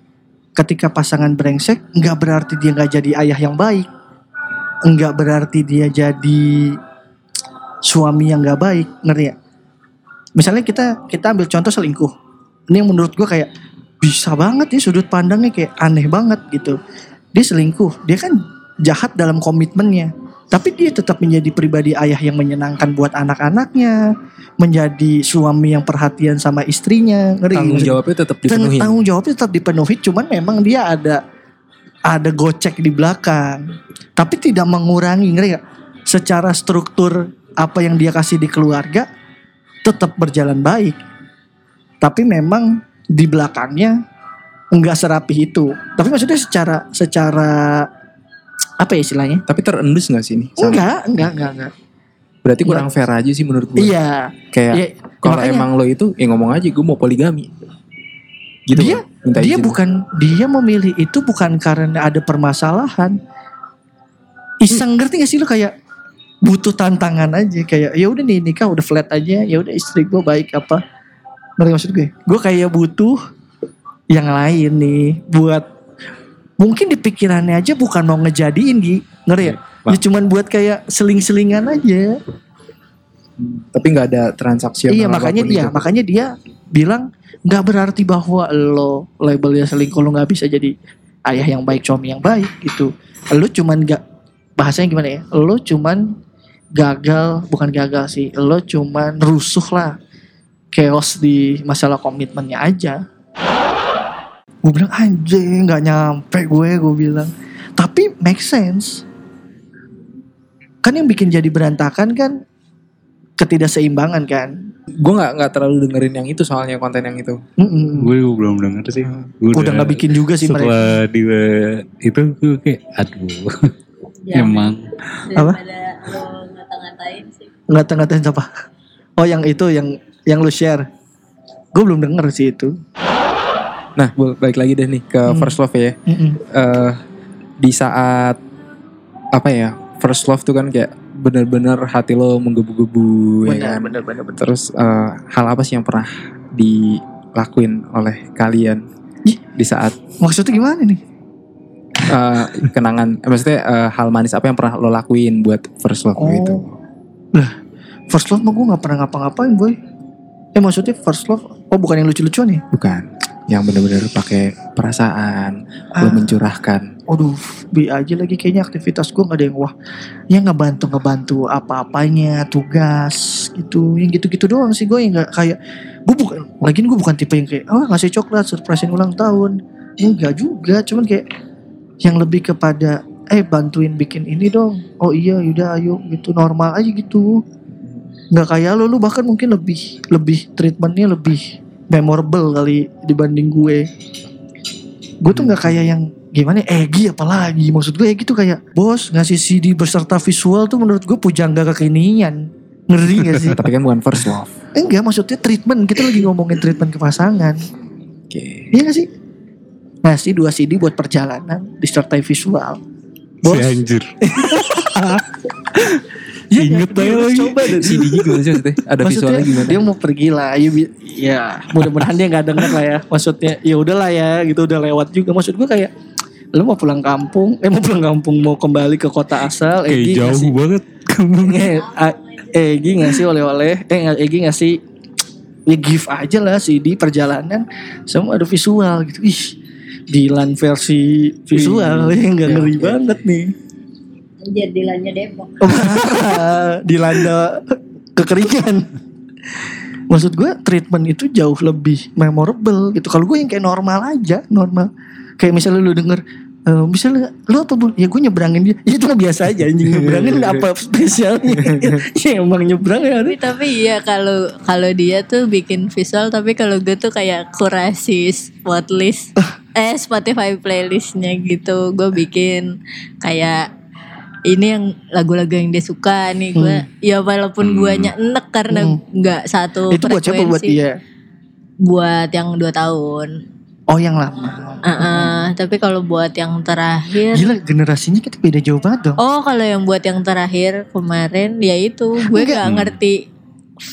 ketika pasangan brengsek nggak berarti dia nggak jadi ayah yang baik nggak berarti dia jadi suami yang nggak baik ngerti ya? Misalnya kita kita ambil contoh selingkuh. Ini yang menurut gue kayak bisa banget nih sudut pandangnya kayak aneh banget gitu. Dia selingkuh dia kan jahat dalam komitmennya. Tapi dia tetap menjadi pribadi ayah yang menyenangkan buat anak-anaknya menjadi suami yang perhatian sama istrinya ngerti tanggung jawabnya tetap dipenuhi. tanggung jawabnya tetap dipenuhi cuman memang dia ada ada gocek di belakang tapi tidak mengurangi ngerti gak? secara struktur apa yang dia kasih di keluarga tetap berjalan baik tapi memang di belakangnya enggak serapi itu tapi maksudnya secara secara apa ya istilahnya Tapi terendus gak sih ini? Sama. enggak enggak enggak enggak Berarti kurang fair aja sih menurut gue. iya Kayak Ya, kalau emang lo itu ya ngomong aja gue mau poligami. Gitu Dia- kan? Minta dia izin. bukan dia memilih itu bukan karena ada permasalahan. Iseng ngerti gak sih lu? Kayak butuh tantangan aja. Kayak ya udah nih nikah udah flat aja. Ya udah istri gue baik apa? Ngerti maksud gue? Gue kayak butuh yang lain nih buat mungkin di pikirannya aja bukan mau ngejadiin Gi. Ngerti ya? Bang. ya cuman buat kayak seling-selingan aja Tapi nggak ada transaksi iya makanya dia makanya dia bilang nggak berarti bahwa lo labelnya selingkuh lo nggak bisa jadi ayah yang baik suami yang baik gitu. Lo cuman nggak bahasanya gimana ya? Lo cuman gagal bukan gagal sih lo cuman rusuh lah chaos di masalah komitmennya aja. Gue bilang anjing nggak nyampe gue gue bilang. Tapi make sense. Kan yang bikin jadi berantakan kan ketidakseimbangan kan Gue nggak nggak terlalu dengerin yang itu soalnya konten yang itu. Gue belum denger sih. Gua udah nggak bikin juga sih mereka Setelah dia itu gue kayak aduh. Emang Apa? Ngata-ngatain sih. nggak ngatain apa oh yang itu yang yang lu share gue belum denger sih itu Nah, balik lagi deh nih ke Hmm. first love ya. Mm-mm. eh di saat apa ya first love tuh kan kayak bener-bener hati lo menggebu-gebu ya kan? benar benar benar terus eh, hal apa sih yang pernah dilakuin oleh kalian Ih. di saat maksudnya gimana nih eh, kenangan eh, maksudnya eh, hal manis apa yang pernah lo lakuin buat first love Oh. gitu first love mah gue nggak pernah ngapa-ngapain boy eh maksudnya first love oh bukan yang lucu-lucuan ya bukan yang bener-bener pakai perasaan Ah. lo mencurahkan. Aduh, bi aja lagi kayaknya aktivitas gue nggak ada yang wah. Ya ngebantu ngebantu apa-apanya, tugas gitu, yang gitu-gitu doang sih gue yang nggak kayak gue bukan, lagi gue bukan tipe yang kayak oh ngasih coklat surprisein ulang tahun, enggak juga, cuman kayak yang lebih kepada eh bantuin bikin ini dong, oh iya yaudah ayo gitu. Normal aja gitu, nggak kayak lo, lu bahkan mungkin lebih lebih treatmentnya lebih memorable kali dibanding gue. Gue tuh nggak kayak yang gimana ya, Egi apalagi. Maksud gue Egi tuh kayak bos ngasih CD beserta visual tuh menurut gue pujangga kekinian. Ngeri gak sih? Tapi kan bukan first love. Enggak maksudnya treatment. Kita lagi ngomongin treatment ke pasangan. Oke. Iya gak sih? Ngasih dua CD buat perjalanan disertai visual. Bos. si anjir. ya, inget aja. lagi. coba deh CD gimana sih maksudnya ada Maksudnya visualnya gimana? dia mau pergi lah ya, ya mudah-mudahan dia nggak denger lah ya. Maksudnya ya udahlah ya gitu udah lewat juga. Maksud gue kayak lu mau pulang kampung eh mau pulang kampung mau kembali ke kota asal Kayak Egi jauh ngasih banget. Eh, Egi ngasih oleh-oleh eh Egi ngasih ya gift aja lah CD perjalanan sama ada visual gitu. Ih Dilan versi visual ya nggak ngeri banget nih Anjir Dilannya Depok. dilanda kekeringan. Maksud gue treatment itu jauh lebih memorable gitu. Kalau gue yang kayak normal aja, normal. Kayak misalnya lu denger eh, misalnya lu apa bun? Ya gue nyebrangin dia. Ya itu mah biasa aja anjing nyebrangin apa spesialnya. ya emang nyebrang ya. Tapi tapi iya kalau kalau dia tuh bikin visual tapi kalau gue tuh kayak kurasi spotlist eh Spotify playlistnya gitu gue bikin kayak ini yang lagu-lagu yang dia suka nih gue ya walaupun guanya enek karena Hmm. nggak satu Itu buat siapa buat dia? buat yang dua tahun Oh yang lama. Heeh, tapi kalau buat yang terakhir Gila generasinya kita beda jauh banget dong. Oh kalau yang buat yang terakhir kemarin ya itu gue nggak ngerti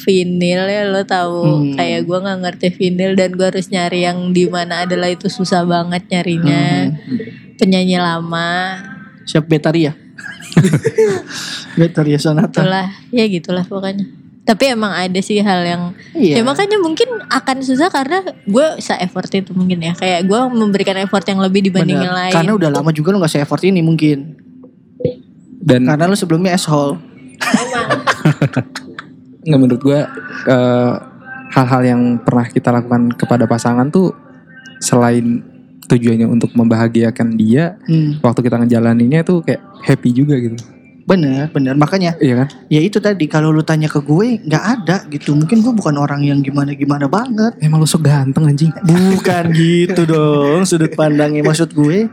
vinil ya lo tahu Hmm. kayak gue nggak ngerti vinil dan gue harus nyari yang di mana adalah itu susah banget nyarinya penyanyi lama Siap Betaria. Betaria Sonata. itulah ya gitulah pokoknya tapi emang ada sih hal yang Iya. ya makanya mungkin akan susah karena gue se effort itu mungkin ya kayak gue memberikan effort yang lebih dibanding Benar. yang lain Karena udah lama juga lu gak se-effort ini mungkin. dan Karena lu sebelumnya asshole. nggak menurut gue eh, hal-hal yang pernah kita lakukan kepada pasangan tuh selain tujuannya untuk membahagiakan dia Hmm. waktu kita ngejalaninnya tuh kayak happy juga gitu Bener, bener. Makanya iya kan ya itu tadi kalau lu tanya ke gue nggak ada gitu. Mungkin gue bukan orang yang gimana-gimana banget. emang lu so ganteng anjing Bukan gitu dong sudut pandangnya. Maksud gue,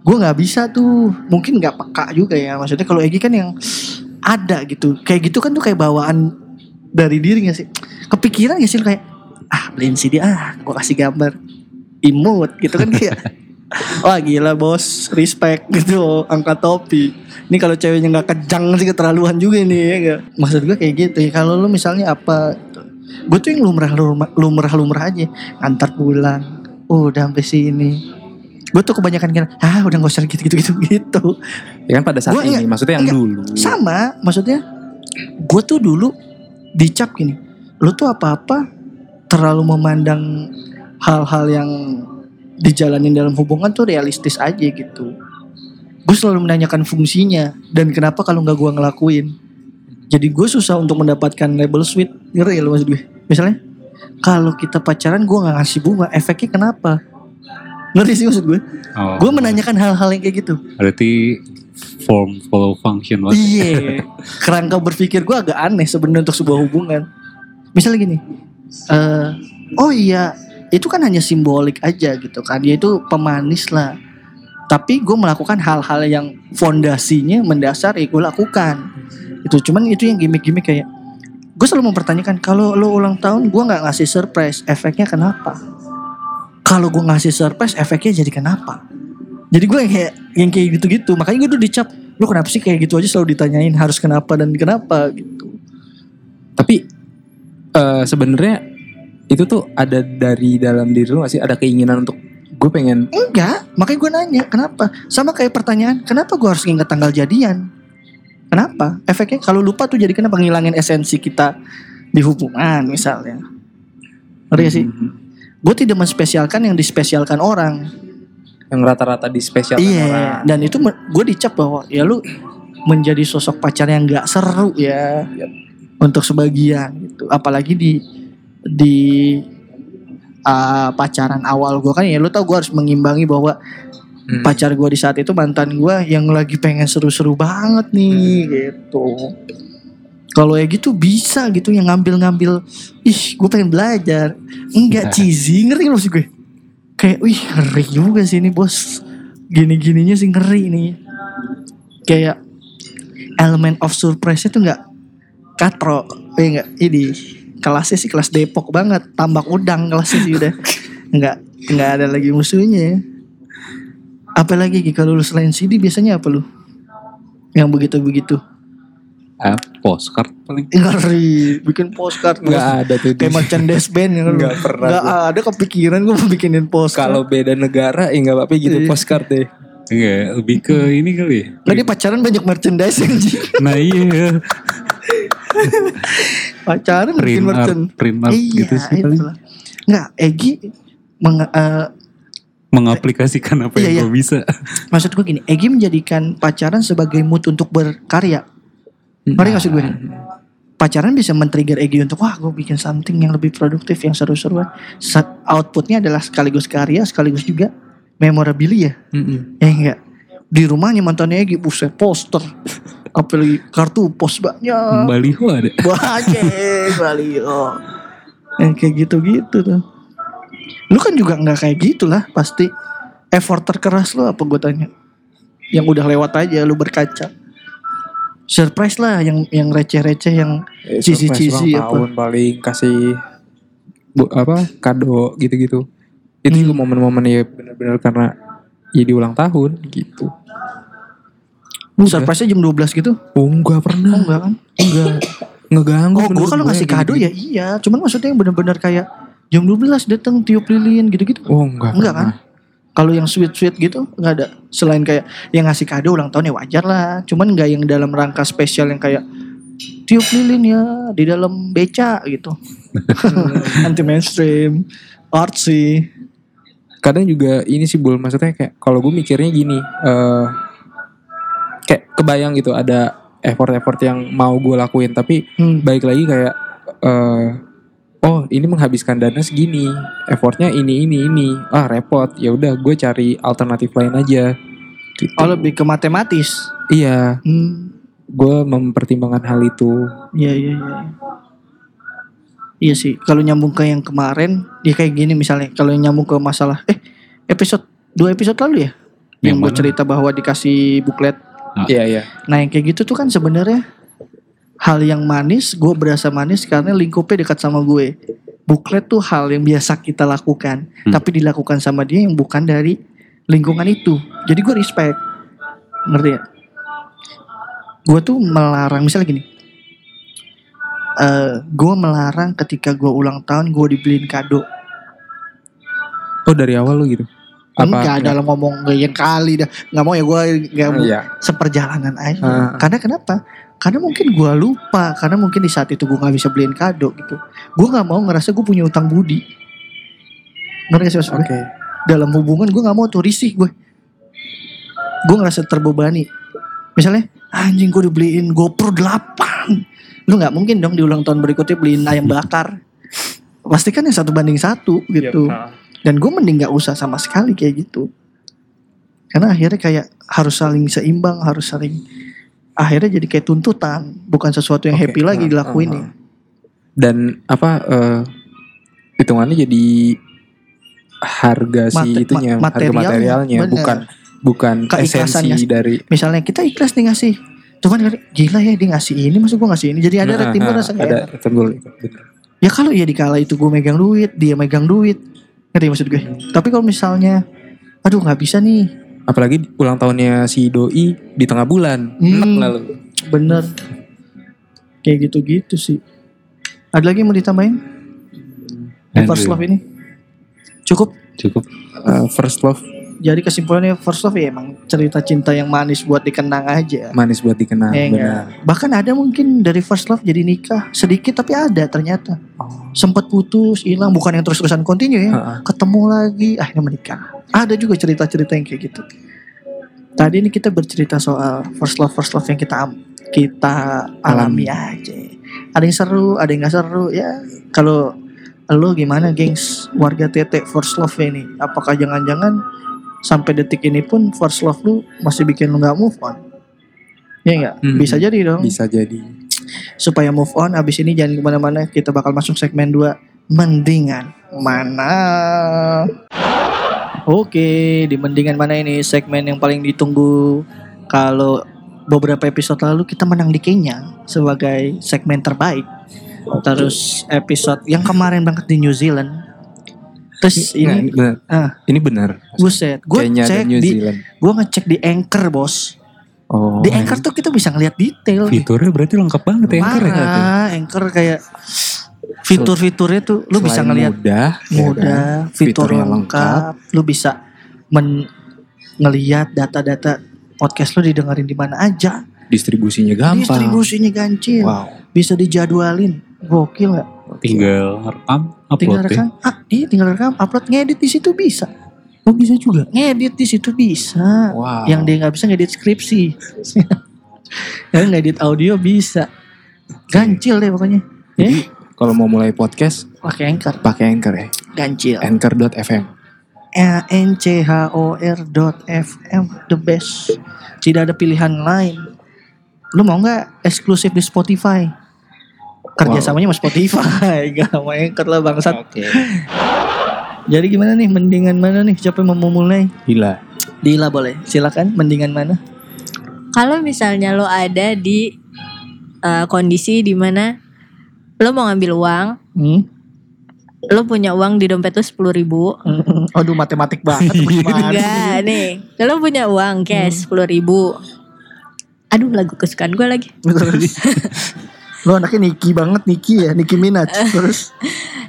gue nggak bisa tuh. Mungkin nggak peka juga ya. Maksudnya kalau Egi kan yang ada gitu. Kayak gitu kan tuh kayak bawaan dari diri gak sih? Kepikiran gak sih lu kayak ah beliin CD ah, gue kasih gambar imut gitu kan kayak Wah gila bos, respect gitu, angkat topi. Ini kalau ceweknya nggak kejang sih keterlaluan juga nih ya gak? Maksud gue kayak gitu ya. Kalau lu misalnya apa, gue tuh yang lumrah lumrah lumrah, lumrah aja, antar pulang, oh, udah sampai sini. Gue tuh kebanyakan kira, ah udah gak usah gitu gitu gitu gitu. ya kan pada saat Gua ini enggak- maksudnya yang enggak. dulu Sama, maksudnya gue tuh dulu dicap gini, lu tuh apa-apa terlalu memandang hal-hal yang dijalanin dalam hubungan tuh realistis aja gitu. Gue selalu menanyakan fungsinya dan kenapa kalau nggak gue ngelakuin. Jadi gue susah untuk mendapatkan label sweet. Ngerti ya maksud gue? Misalnya, kalau kita pacaran gue nggak ngasih bunga, efeknya kenapa? Ngerti sih maksud gue? Oh, Gue menanyakan hal-hal yang kayak gitu. Berarti form follow function banget. Iya. Kerangka berpikir gue agak aneh sebenarnya untuk sebuah hubungan. Misalnya gini, eh, oh iya, itu kan hanya simbolik aja gitu kan. Dia itu pemanis lah. Tapi gue melakukan hal-hal yang fondasinya mendasar ya gue lakukan. Itu cuman itu yang gimmick-gimmick kayak gue selalu mempertanyakan kalau lo ulang tahun gue nggak ngasih surprise, efeknya kenapa? Kalau gue ngasih surprise, efeknya jadi kenapa? Jadi gue yang kayak yang kayak gitu-gitu. Makanya gue tuh dicap, lu kenapa sih kayak gitu aja selalu ditanyain harus kenapa dan kenapa gitu. Tapi eh sebenarnya itu tuh ada dari dalam diri lu gak sih? Ada keinginan untuk gue pengen Enggak, makanya gue nanya kenapa. Sama kayak pertanyaan, kenapa gue harus ingat tanggal jadian? Kenapa? Efeknya kalau lupa tuh jadi kenapa ngilangin esensi kita di hubungan misalnya. Ngerti gak sih? Gue tidak menspesialkan yang dispesialkan orang. yang rata-rata di spesial Iya, dan itu gue dicap bahwa ya lu menjadi sosok pacar yang nggak seru ya untuk sebagian gitu. Apalagi di di uh, pacaran awal gue kan ya lu tau gue harus mengimbangi bahwa Hmm. pacar gue di saat itu mantan gue yang lagi pengen seru-seru banget nih gitu. Kalau ya gitu bisa gitu yang ngambil-ngambil ih gue pengen belajar. Enggak cheesy ngerti gak maksud gue. Kayak wih ngeri juga sih ini bos. Gini-gininya sih ngeri nih. Kayak elemen of surprise itu nggak katro ya enggak ini kelasnya sih kelas Depok banget. Tambak udang kelasnya sih udah nggak nggak ada lagi musuhnya. Apalagi Gi, kalau lu selain CD biasanya apa lu? Yang begitu-begitu. Ah, postcard paling. ngeri bikin postcard. Nggak ada tuh kayak merchandise band yang Nggak pernah nggak ada kepikiran gue mau bikinin postcard. Kalau beda negara ya nggak apa-apa gitu Iya. postcard deh. Enggak, lebih ke ini kali ya. Dia pacaran banyak merchandise anjing. Nah iya, pacaran bikin merchandise. print art Iya, gitu sih itulah. Nggak, Egi meng- eh, Mengaplikasikan apa Iya, yang iya. gue bisa. maksud gue gini, Egi menjadikan pacaran sebagai mood untuk berkarya. Ngerti nggak maksud gue? Pacaran bisa men-trigger Egi untuk wah gue bikin something yang lebih produktif, yang seru-seruan. Outputnya adalah sekaligus karya, sekaligus juga memorabilia. Mm-mm. Eh enggak. Di rumahnya mantannya Egi buset poster. Apalagi kartu pos banyak. Baliho ada. Banyak Baliho. Eh, kayak gitu-gitu tuh. Lu kan juga nggak kayak gitu lah pasti. Effort terkeras lu apa gue tanya. Yang udah lewat aja lu berkaca. Surprise lah yang yang receh-receh yang Eh, Cici-cici surprise ulang apa? tahun paling kasih bu, apa kado gitu-gitu itu Hmm. juga momen-momen ya benar-benar karena ya di ulang tahun gitu surprise-nya jam 12 gitu. oh enggak Oh pernah enggak kan? enggak ngeganggu Oh gue kalau ngasih kado ya iya. Cuman maksudnya yang bener-bener kayak jam 12 datang tiup lilin gitu-gitu. oh enggak Enggak kan? pernah. Kalau yang sweet-sweet gitu nggak ada. Selain kayak yang ngasih kado ulang tahun ya wajar lah. Cuman nggak yang dalam rangka spesial yang kayak tiup lilin ya di dalam beca gitu. Anti mainstream, artsy. kadang juga ini sih bul maksudnya kayak kalau gue mikirnya gini eh kayak kebayang gitu ada effort-effort yang mau gue lakuin tapi Hmm. baik lagi kayak eh oh ini menghabiskan dana segini effortnya ini ini ini ah repot ya udah gue cari alternatif lain aja gitu. Oh lebih ke matematis. iya Hmm. gue mempertimbangkan hal itu Iya iya iya. Iya sih. Kalau nyambung ke yang kemarin, ya kayak gini misalnya. Kalau yang nyambung ke masalah, eh episode dua episode lalu ya, yang, Yang gue cerita bahwa dikasih buklet iya iya Nah yang kayak gitu tuh kan sebenarnya hal yang manis, gue berasa manis karena lingkupnya dekat sama gue. Buklet tuh hal yang biasa kita lakukan, Hmm. tapi dilakukan sama dia yang bukan dari lingkungan itu. Jadi gue respect, ngerti ya? Gue tuh melarang, misalnya gini, eh gue melarang ketika gue ulang tahun gue dibeliin kado. oh dari awal lu gitu Enggak dalam ngomong gak yang kali dah, nggak mau ya gue nggak mau iya seperjalanan aja. Ah. Karena kenapa? Karena mungkin gue lupa, karena mungkin di saat itu gue nggak bisa beliin kado gitu. Gue nggak mau ngerasa gue punya utang budi. Ngerti sih maksud gue? oke Dalam hubungan gue nggak mau tuh risih gue. Gue ngerasa terbebani. Misalnya anjing gue dibeliin GoPro 8 lu nggak mungkin dong di ulang tahun berikutnya beliin ayam bakar pasti kan yang satu banding satu gitu dan gue mending nggak usah sama sekali kayak gitu. Karena akhirnya kayak harus saling seimbang harus saling akhirnya jadi kayak tuntutan bukan sesuatu yang Oke, happy lagi nah, dilakuin uh, uh. Dan apa eh, hitungannya jadi harga si Mate- itunya, ma- harga materialnya, materialnya bener. bukan bukan esensi dari misalnya kita ikhlas nih ngasih. Cuman gila ya dia ngasih ini masuk gue ngasih ini? Jadi ada Nah, timbul nah, rasa ada timbul ya kalau ya dikala itu gue megang duit dia megang duit ngerti maksud gue. Tapi kalau misalnya aduh nggak bisa nih. Apalagi ulang tahunnya si doi di tengah bulan. Hmm. Enak lalu. bener. Kayak gitu-gitu sih. Ada lagi yang mau ditambahin? Di first love ini? Cukup? Cukup. Eh, first love jadi kesimpulannya first love ya emang cerita cinta yang manis buat dikenang aja manis buat benar. enggak? Bahkan ada mungkin dari first love jadi nikah sedikit tapi ada ternyata. Sempat putus, hilang bukan yang terus-terusan continue ya. Ha-ha. Ketemu lagi, akhirnya menikah. Ada juga cerita-cerita yang kayak gitu. Tadi ini kita bercerita soal first love first love yang kita kita alami aja. Ada yang seru, ada yang nggak seru ya. Kalau lo gimana, gengs? Warga Tete first love ini, apakah jangan-jangan sampai detik ini pun first love lu masih bikin lu nggak move on? Ya enggak? Hmm. Bisa jadi dong Bisa jadi. supaya move on abis ini jangan ke mana-mana kita bakal masuk segmen 2 mendingan mana oke di mendingan mana ini segmen yang paling ditunggu kalau beberapa episode lalu kita menang di Kenya sebagai segmen terbaik terus episode yang kemarin banget di New Zealand terus Nah, ini benar. ah Ini benar. buset gue Kenya cek dan New di gue ngecek di Anchor bos Oh. di Anchor tuh kita bisa ngeliat detail nih. Fiturnya berarti lengkap banget ya Anchor ya. Parah, Anchor kayak fitur-fiturnya tuh lu bisa ngelihat mudah, ya kan? mudah, fitur Fiturnya lengkap, lu bisa men ngelihat data-data podcast lu didengerin di mana aja. distribusinya gampang. Distribusinya gancil. Wow. Bisa dijadwalin. Gokil gak? Tinggal rekam, Tinggal upload ya. rekam, ah, iya tinggal rekam, upload ngedit di situ bisa. Oh bisa juga. Ngedit di situ bisa. Wow. Yang dia nggak bisa ngedit skripsi. Yang ngedit audio bisa. Gancil deh pokoknya. Jadi Eh, kalau mau mulai podcast pakai Anchor. pakai Anchor ya. Gancil. Anchor.fm. N C H O R dot FM the best. Tidak ada pilihan lain. Lu mau nggak eksklusif di Spotify? Kerjasamanya sama Spotify, gak sama Anchor lah bangsat. Jadi gimana nih? Mendingan mana nih? Siapa yang mau mulai? Gila. Dila boleh. Silakan. Mendingan mana? Kalau misalnya lo ada di eh, kondisi di mana lo mau ngambil uang, Hmm? lo punya uang di dompet lo sepuluh ribu. Aduh matematik banget. Enggak nih, lo punya uang cash sepuluh ribu. Aduh lagu kesukaan gue lagi. Lu anaknya Niki banget Niki ya, Niki Minaj. Terus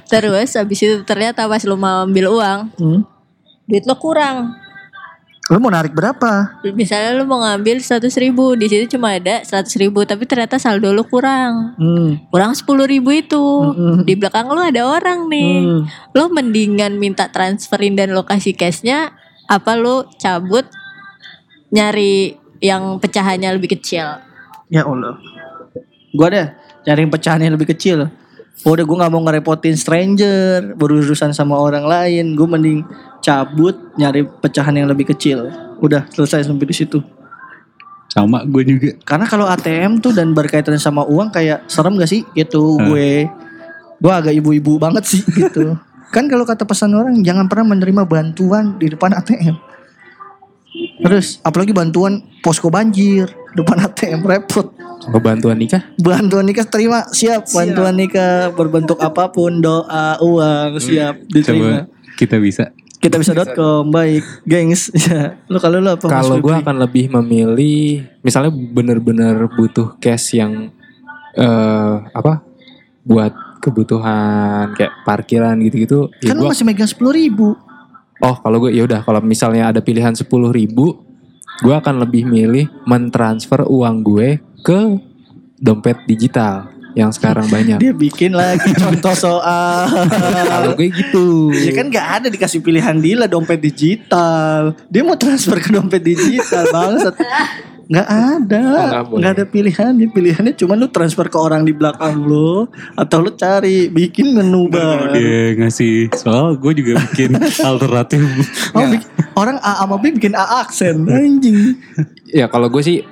Terus habis itu ternyata pas lo mau ambil uang, hmm? duit lo kurang. lu mau narik berapa? Misalnya lo mau ngambil seratus ribu, di situ cuma ada seratus ribu, tapi ternyata saldo lo kurang. Hmm. Kurang sepuluh ribu itu. Mm-mm. Di belakang lo ada orang nih. Hmm. Lo mendingan minta transferin dan lo kasih cashnya, apa lo cabut nyari yang pecahannya lebih kecil. Ya Allah. Gua deh cari yang pecahan yang lebih kecil. Udah gue gak mau ngerepotin stranger berurusan sama orang lain. Gue mending cabut nyari pecahan yang lebih kecil. Udah selesai sampai di situ. Sama gue juga. Karena kalau ATM tuh dan berkaitan sama uang kayak serem gak sih gitu Hmm. gue. Gue agak ibu-ibu banget sih gitu. kan kalau kata pesan orang jangan pernah menerima bantuan di depan ATM. Terus apalagi bantuan posko banjir depan ATM repot. Kalau bantuan nikah? Bantuan nikah terima siap. Bantuan nikah berbentuk apa pun doa uang siap Coba diterima. kita bisa. Kita bisa.com baik gengs. Ya. Lu kalau lu apa? Kalau gue akan lebih memilih, misalnya bener-bener butuh cash yang eh apa? Buat kebutuhan kayak parkiran gitu-gitu. ya kan lu gua- masih megang sepuluh ribu. oh kalau gue ya udah kalau misalnya ada pilihan sepuluh ribu, gue akan lebih milih mentransfer uang gue ke dompet digital yang sekarang banyak. Dia bikin lagi contoh soal. Kalau gue gitu. Ya kan gak ada dikasih pilihan Dila dompet digital. Dia mau transfer ke dompet digital bangsat. Nggak ada, Oh, nggak nggak ada pilihan. Pilihannya cuma lu transfer ke orang di belakang lu atau lu cari bikin menu baru. Dia ngasih soal gue juga bikin alternatif. Oh, bik- orang A sama B bikin A aksen anjing. Ya kalau gue sih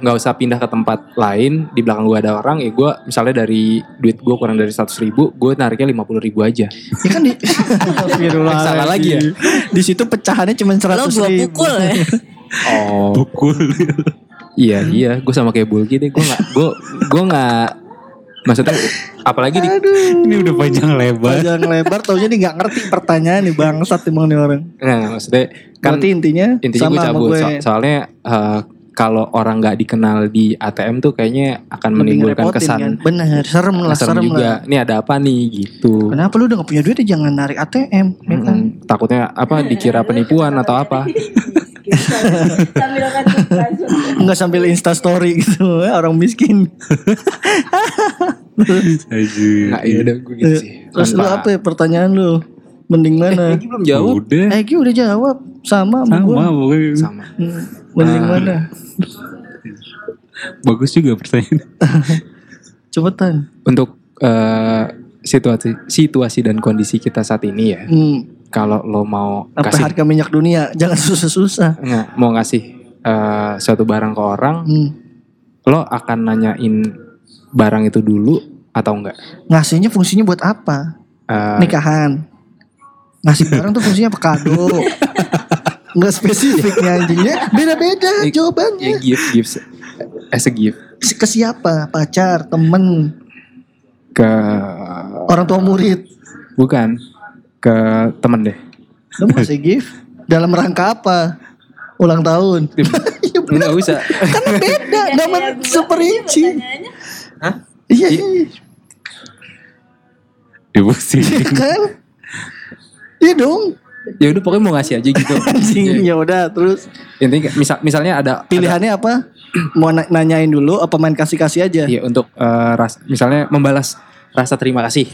nggak usah pindah ke tempat lain di belakang gue ada orang ya gue misalnya dari duit gue kurang dari 100 ribu gue nariknya 50 ribu aja. Ya kan di Salah lagi ya? Di situ pecahannya cuma Lo seratus gue ribu. pukul ya. Oh Pukul. iya iya gue sama kayak Bulky deh gue nggak gue gue nggak maksudnya apalagi di Ini udah panjang lebar. Panjang lebar taunya dia nggak ngerti pertanyaan nih bangsat emang nih orang. nah, maksudnya kan Berarti intinya, intinya sama gue sama cabut gue. So- soalnya eh, kalau orang nggak dikenal di ATM tuh kayaknya akan Lebih menimbulkan kesan kan. Bener, serem lah, serem serem, juga lah. ini ada apa nih gitu Kenapa lu udah gak punya duit ya jangan narik ATM ya kan? Takutnya apa dikira penipuan atau apa Enggak sambil insta story gitu ya, orang miskin. Aja. nggak ya udah gue gitu sih Terus lu apa ya pertanyaan lu? Mending mana? Ini belum jauh Udah. Egi udah jawab sama sama, gue. Sama pokoknya. sama Hmm, Mending mana? Bagus juga pertanyaan. Cepetan. untuk eh, situasi situasi dan kondisi kita saat ini ya Hmm, kalau lo mau apa kasih harga minyak dunia? Jangan susah-susah. nggak mau ngasih eh, suatu barang ke orang Hmm. lo akan nanyain barang itu dulu atau enggak Ngasihnya fungsinya buat apa? Eh, Nikahan. Ngasih barang tuh fungsinya apa kado? Enggak spesifik nih anjingnya. Beda-beda ya jawabannya. gift gift as a gift Ke siapa? Pacar, temen, ke orang tua murid. bukan ke temen deh Lu mau kasih gift dalam rangka apa? Ulang tahun. Iya bener. nggak usah kan beda, nggak men seperinci. Hah? Iya, iya, Ibu sih. iya kan? Iya dong. ya udah pokoknya mau ngasih aja gitu Anjing, ya udah terus intinya misal misalnya ada pilihannya apa? Mau na- nanyain dulu apa main kasih-kasih aja? Iya untuk eh, ras, misalnya membalas rasa terima kasih.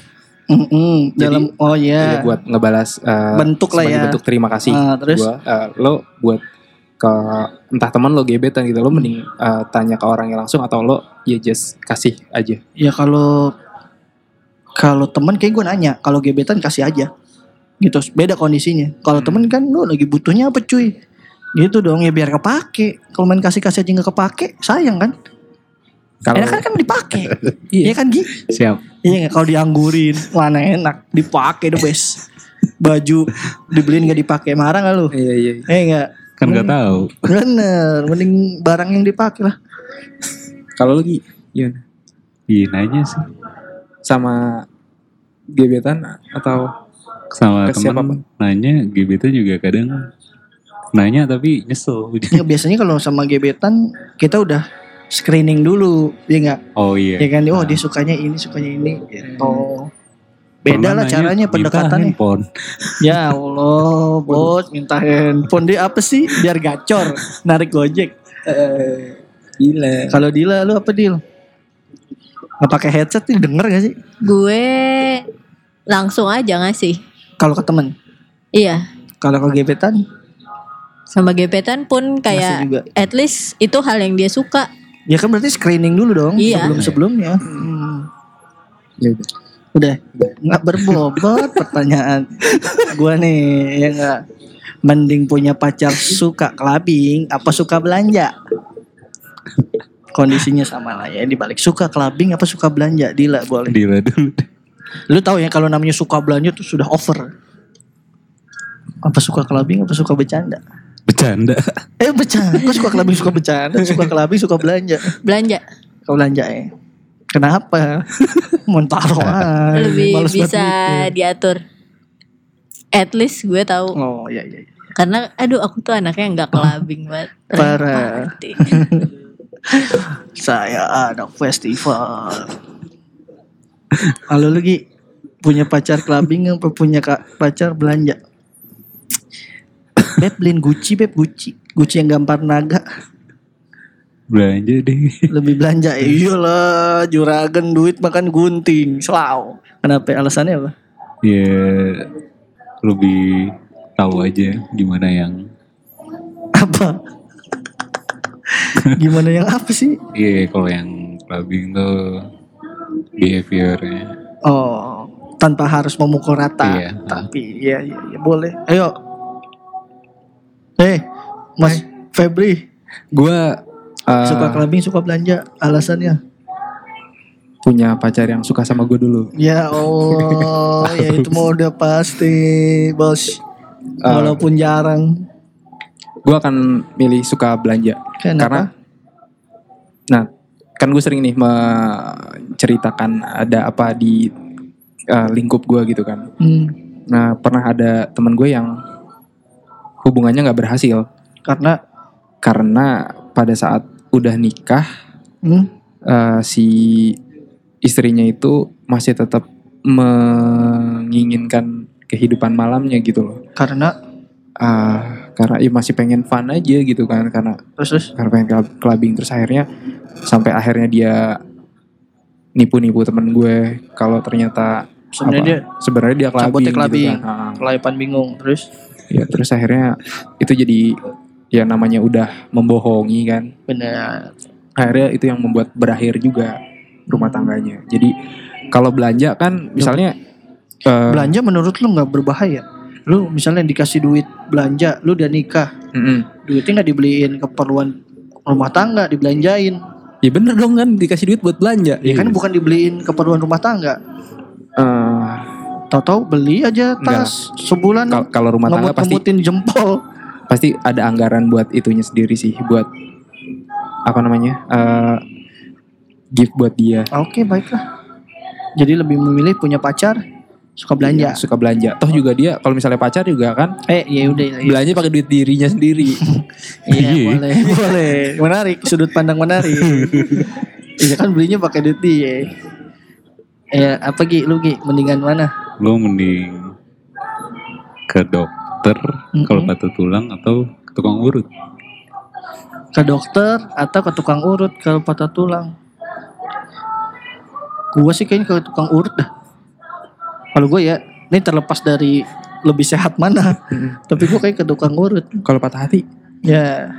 Mm-mm, dalam oh Jadi iya. buat ngebalas eh, Bentuk lah ya. bentuk terima kasih. Ah, terus? Gua, eh, lo buat ke entah teman lo gebetan gitu lo mending eh, tanya ke orangnya langsung atau lo ya just kasih aja. Ya kalau kalau temen kayak gue nanya, kalau gebetan kasih aja. Gitu, beda kondisinya. Kalau temen kan lu lagi butuhnya apa cuy? Gitu dong, ya biar kepake. Kalau main kasih-kasih aja nggak kepake, sayang kan? Kalau Enak kan kan dipake. Iya kan Gi? Siap. Iya nggak kalau dianggurin, mana enak, dipake the best. Baju dibeliin nggak dipake, marah nggak lu? iya iya. Eh nggak, Kan gak tahu. bener, mending barang yang dipake lah. Kalau lo Gi, gimana? Iya nanya sih. Sama gebetan atau Sama temen nanya gebetan juga kadang nanya tapi nyesel. Ya, biasanya kalau sama gebetan kita udah screening dulu, ya nggak? Oh Ya iya. kan, oh dia sukanya ini, sukanya ini, gitu. Beda Pernah lah caranya minta pendekatannya. handphone. Ya Allah, bos minta handphone dia apa sih? Biar gacor, narik gojek. gila. Kalau Dila lu apa Dil? Nggak pakai headset nih denger gak sih? Gue langsung aja ngasih. Kalau ke temen, Iya. kalau ke gebetan Sama gebetan pun kayak at least itu hal yang dia suka. Ya kan berarti screening dulu dong Iya. sebelum sebelumnya. Hmm. Ya udah. Udah nggak berbobot pertanyaan. Gua nih ya nggak mending punya pacar suka clubbing apa suka belanja? Kondisinya sama lah ya dibalik suka clubbing apa suka belanja Dila boleh. Dila dulu. Lu tahu ya kalau namanya suka belanja tuh sudah over. Apa suka clubbing apa suka bercanda? Bercanda. Eh bercanda, kok suka clubbing suka bercanda, suka clubbing suka belanja. Belanja. Kau belanja ya. Kenapa? Aja. Lebih Males bisa diatur. At least gue tahu. Oh iya iya. iya. Karena aduh aku tuh anaknya nggak kelabing banget. Parah. Saya anak festival. Halo lagi punya pacar clubbing apa punya pacar belanja? Beb beliin Gucci, Beb Gucci. Gucci yang gambar naga. Belanja deh. Lebih belanja. Ya iyalah, juragan duit makan gunting. Selau. Kenapa? Alasannya apa? Ya lebih tahu aja gimana yang Apa? Gimana yang apa sih? Iya kalau yang clubbing tuh behaviornya. Oh, tanpa harus memukul rata. Iya. Tapi iya iya, iya boleh. Ayo. Eh, Mas Febri, Gue uh, suka clubbing, suka belanja. Alasannya? punya pacar yang suka sama gue dulu. Ya Allah, ya itu mau udah pasti, Bos. Ah. Walaupun jarang. Gue akan milih suka belanja. Kenapa? Karena Nah, kan gue sering nih menceritakan ada apa di uh, lingkup gue gitu kan. Hmm, Nah, pernah ada teman gue yang hubungannya nggak berhasil karena karena pada saat udah nikah hmm, uh, si istrinya itu masih tetap menginginkan kehidupan malamnya gitu loh. karena Ah, karena ya masih pengen fun aja gitu kan karena terus terus karena pengen club- clubbing terus akhirnya sampai akhirnya dia nipu-nipu temen gue kalau ternyata sebenarnya dia sebenarnya dia clubbing, cabutnya clubbing. gitu kan. Ah, kelayapan bingung. Terus ya terus akhirnya itu jadi ya namanya udah membohongi kan. benar. Akhirnya itu yang membuat berakhir juga rumah tangganya. Jadi kalau belanja kan misalnya eh, Belanja menurut lu nggak berbahaya? Lu misalnya dikasih duit belanja, lu udah nikah, mm-mm. duitnya nggak dibeliin keperluan rumah tangga, dibelanjain. Ya bener dong kan dikasih duit buat belanja. Ya kan bukan dibeliin keperluan rumah tangga. Eh, Tahu-tahu beli aja tas sebulan kal- kalau rumah tangga pasti jempol. pasti ada anggaran buat itunya sendiri sih buat apa namanya eh gift buat dia Oke, baiklah. Jadi lebih memilih punya pacar suka belanja. suka belanja toh juga dia kalau misalnya pacar juga kan Eh, ya udah. ya. belanja pakai duit dirinya sendiri Iya, Iya. boleh, boleh. Menarik, sudut pandang menarik. Iya kan belinya pakai duit dia. Ya, apa Gi? Lu Gi, mendingan mana? Lo mending ke dokter Mm-mm. kalau patah tulang atau ke tukang urut. Ke dokter atau ke tukang urut kalau patah tulang? Gua sih kayaknya ke tukang urut dah. Kalau gue ya, ini terlepas dari lebih sehat mana. Tapi gue kayak ke tukang urut. kalau patah hati Ya.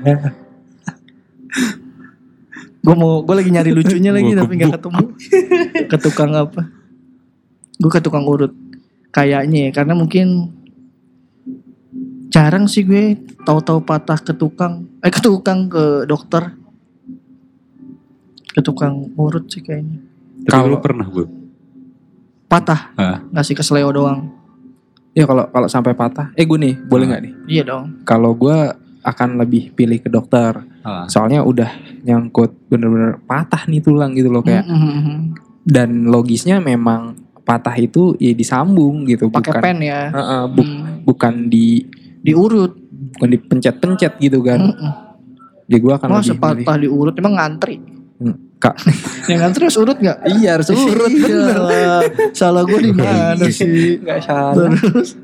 gue mau, gue lagi nyari lucunya lagi tapi nggak ketemu. ke tukang apa? Gue ke tukang urut. Kayaknya ya, karena mungkin jarang sih gue tahu-tahu patah ke tukang, eh ke tukang ke dokter, ke tukang urut sih kayaknya. Tapi Kalau- lo pernah gue? Patah, Ah, ngasih kesleo doang. ya kalau kalau sampai patah eh gue nih boleh nggak nih Iya dong. kalau gue akan lebih pilih ke dokter ah. soalnya udah nyangkut bener-bener patah nih tulang gitu loh kayak Mm-mm. dan logisnya memang patah itu ya disambung gitu Pakai bukan pen ya. Heeh, bu- Hmm. bukan di Diurut. bukan dipencet-pencet gitu kan Mm-mm. ya gue akan Masa milih patah diurut emang ngantri? Hmm, kak Yang ngantri harus urut gak? iya harus urut bener Salah, salah gue di mana sih? nggak salah Terus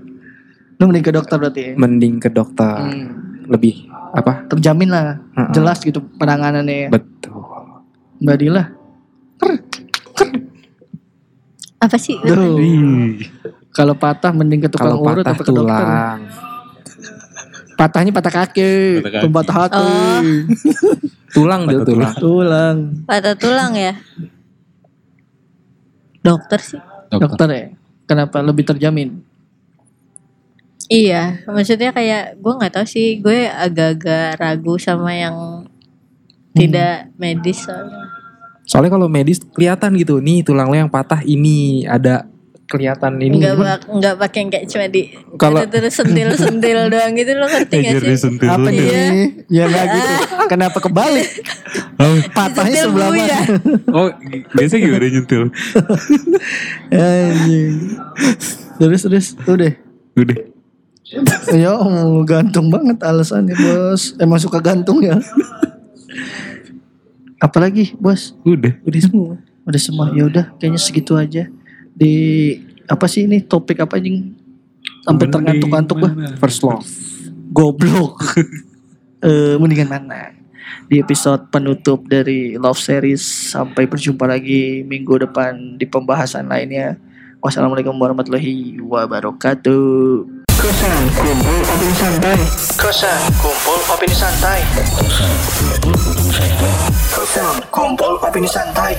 lu mending ke dokter berarti ya? mending ke dokter Hmm. lebih apa Terjamin lah, Heeh. jelas gitu penanganannya ya. betul Mbak Dila. Apa sih? Duh, kalau patah mending ke tukang kalau urut patah apa ke dokter? tulang Patahnya patah kaki, Patah kaki. hati. Oh. tulang Patah tulang Tulang. Patah tulang ya? Dokter sih. dokter. Dokter ya. Kenapa lebih terjamin? Iya, maksudnya kayak gue nggak tahu sih, gue agak-agak ragu sama yang tidak medis soalnya. Soalnya kalau medis kelihatan gitu nih tulang lo yang patah ini ada kelihatan ini Enggak bak, enggak pakai yang kayak cuma di Kalau- ada terus sentil-sentil doang gitu lo ngerti gak sih? disentil Apa nih? Iya. Ya nggak gitu. Kenapa kebalik? Oh, Patahnya sebelah bu mana? ya. oh, gi- biasa gimana nyentil? Terus terus udah. Udah. Ya oh, gantung banget alasannya bos. Emang suka gantung ya. Apalagi bos? Udah. Udah semua. Udah semua. Ya udah, kayaknya segitu aja. Di apa sih ini topik apa anjing? Sampai tergantuk-gantuk gua. First love Goblok. Eh mendingan mana? Di episode penutup dari Love Series sampai berjumpa lagi minggu depan di pembahasan lainnya. Wassalamualaikum warahmatullahi wabarakatuh. Kosan kumpul opini santai. Kosan kumpul opini santai. Kosan Kumpul Opini Santai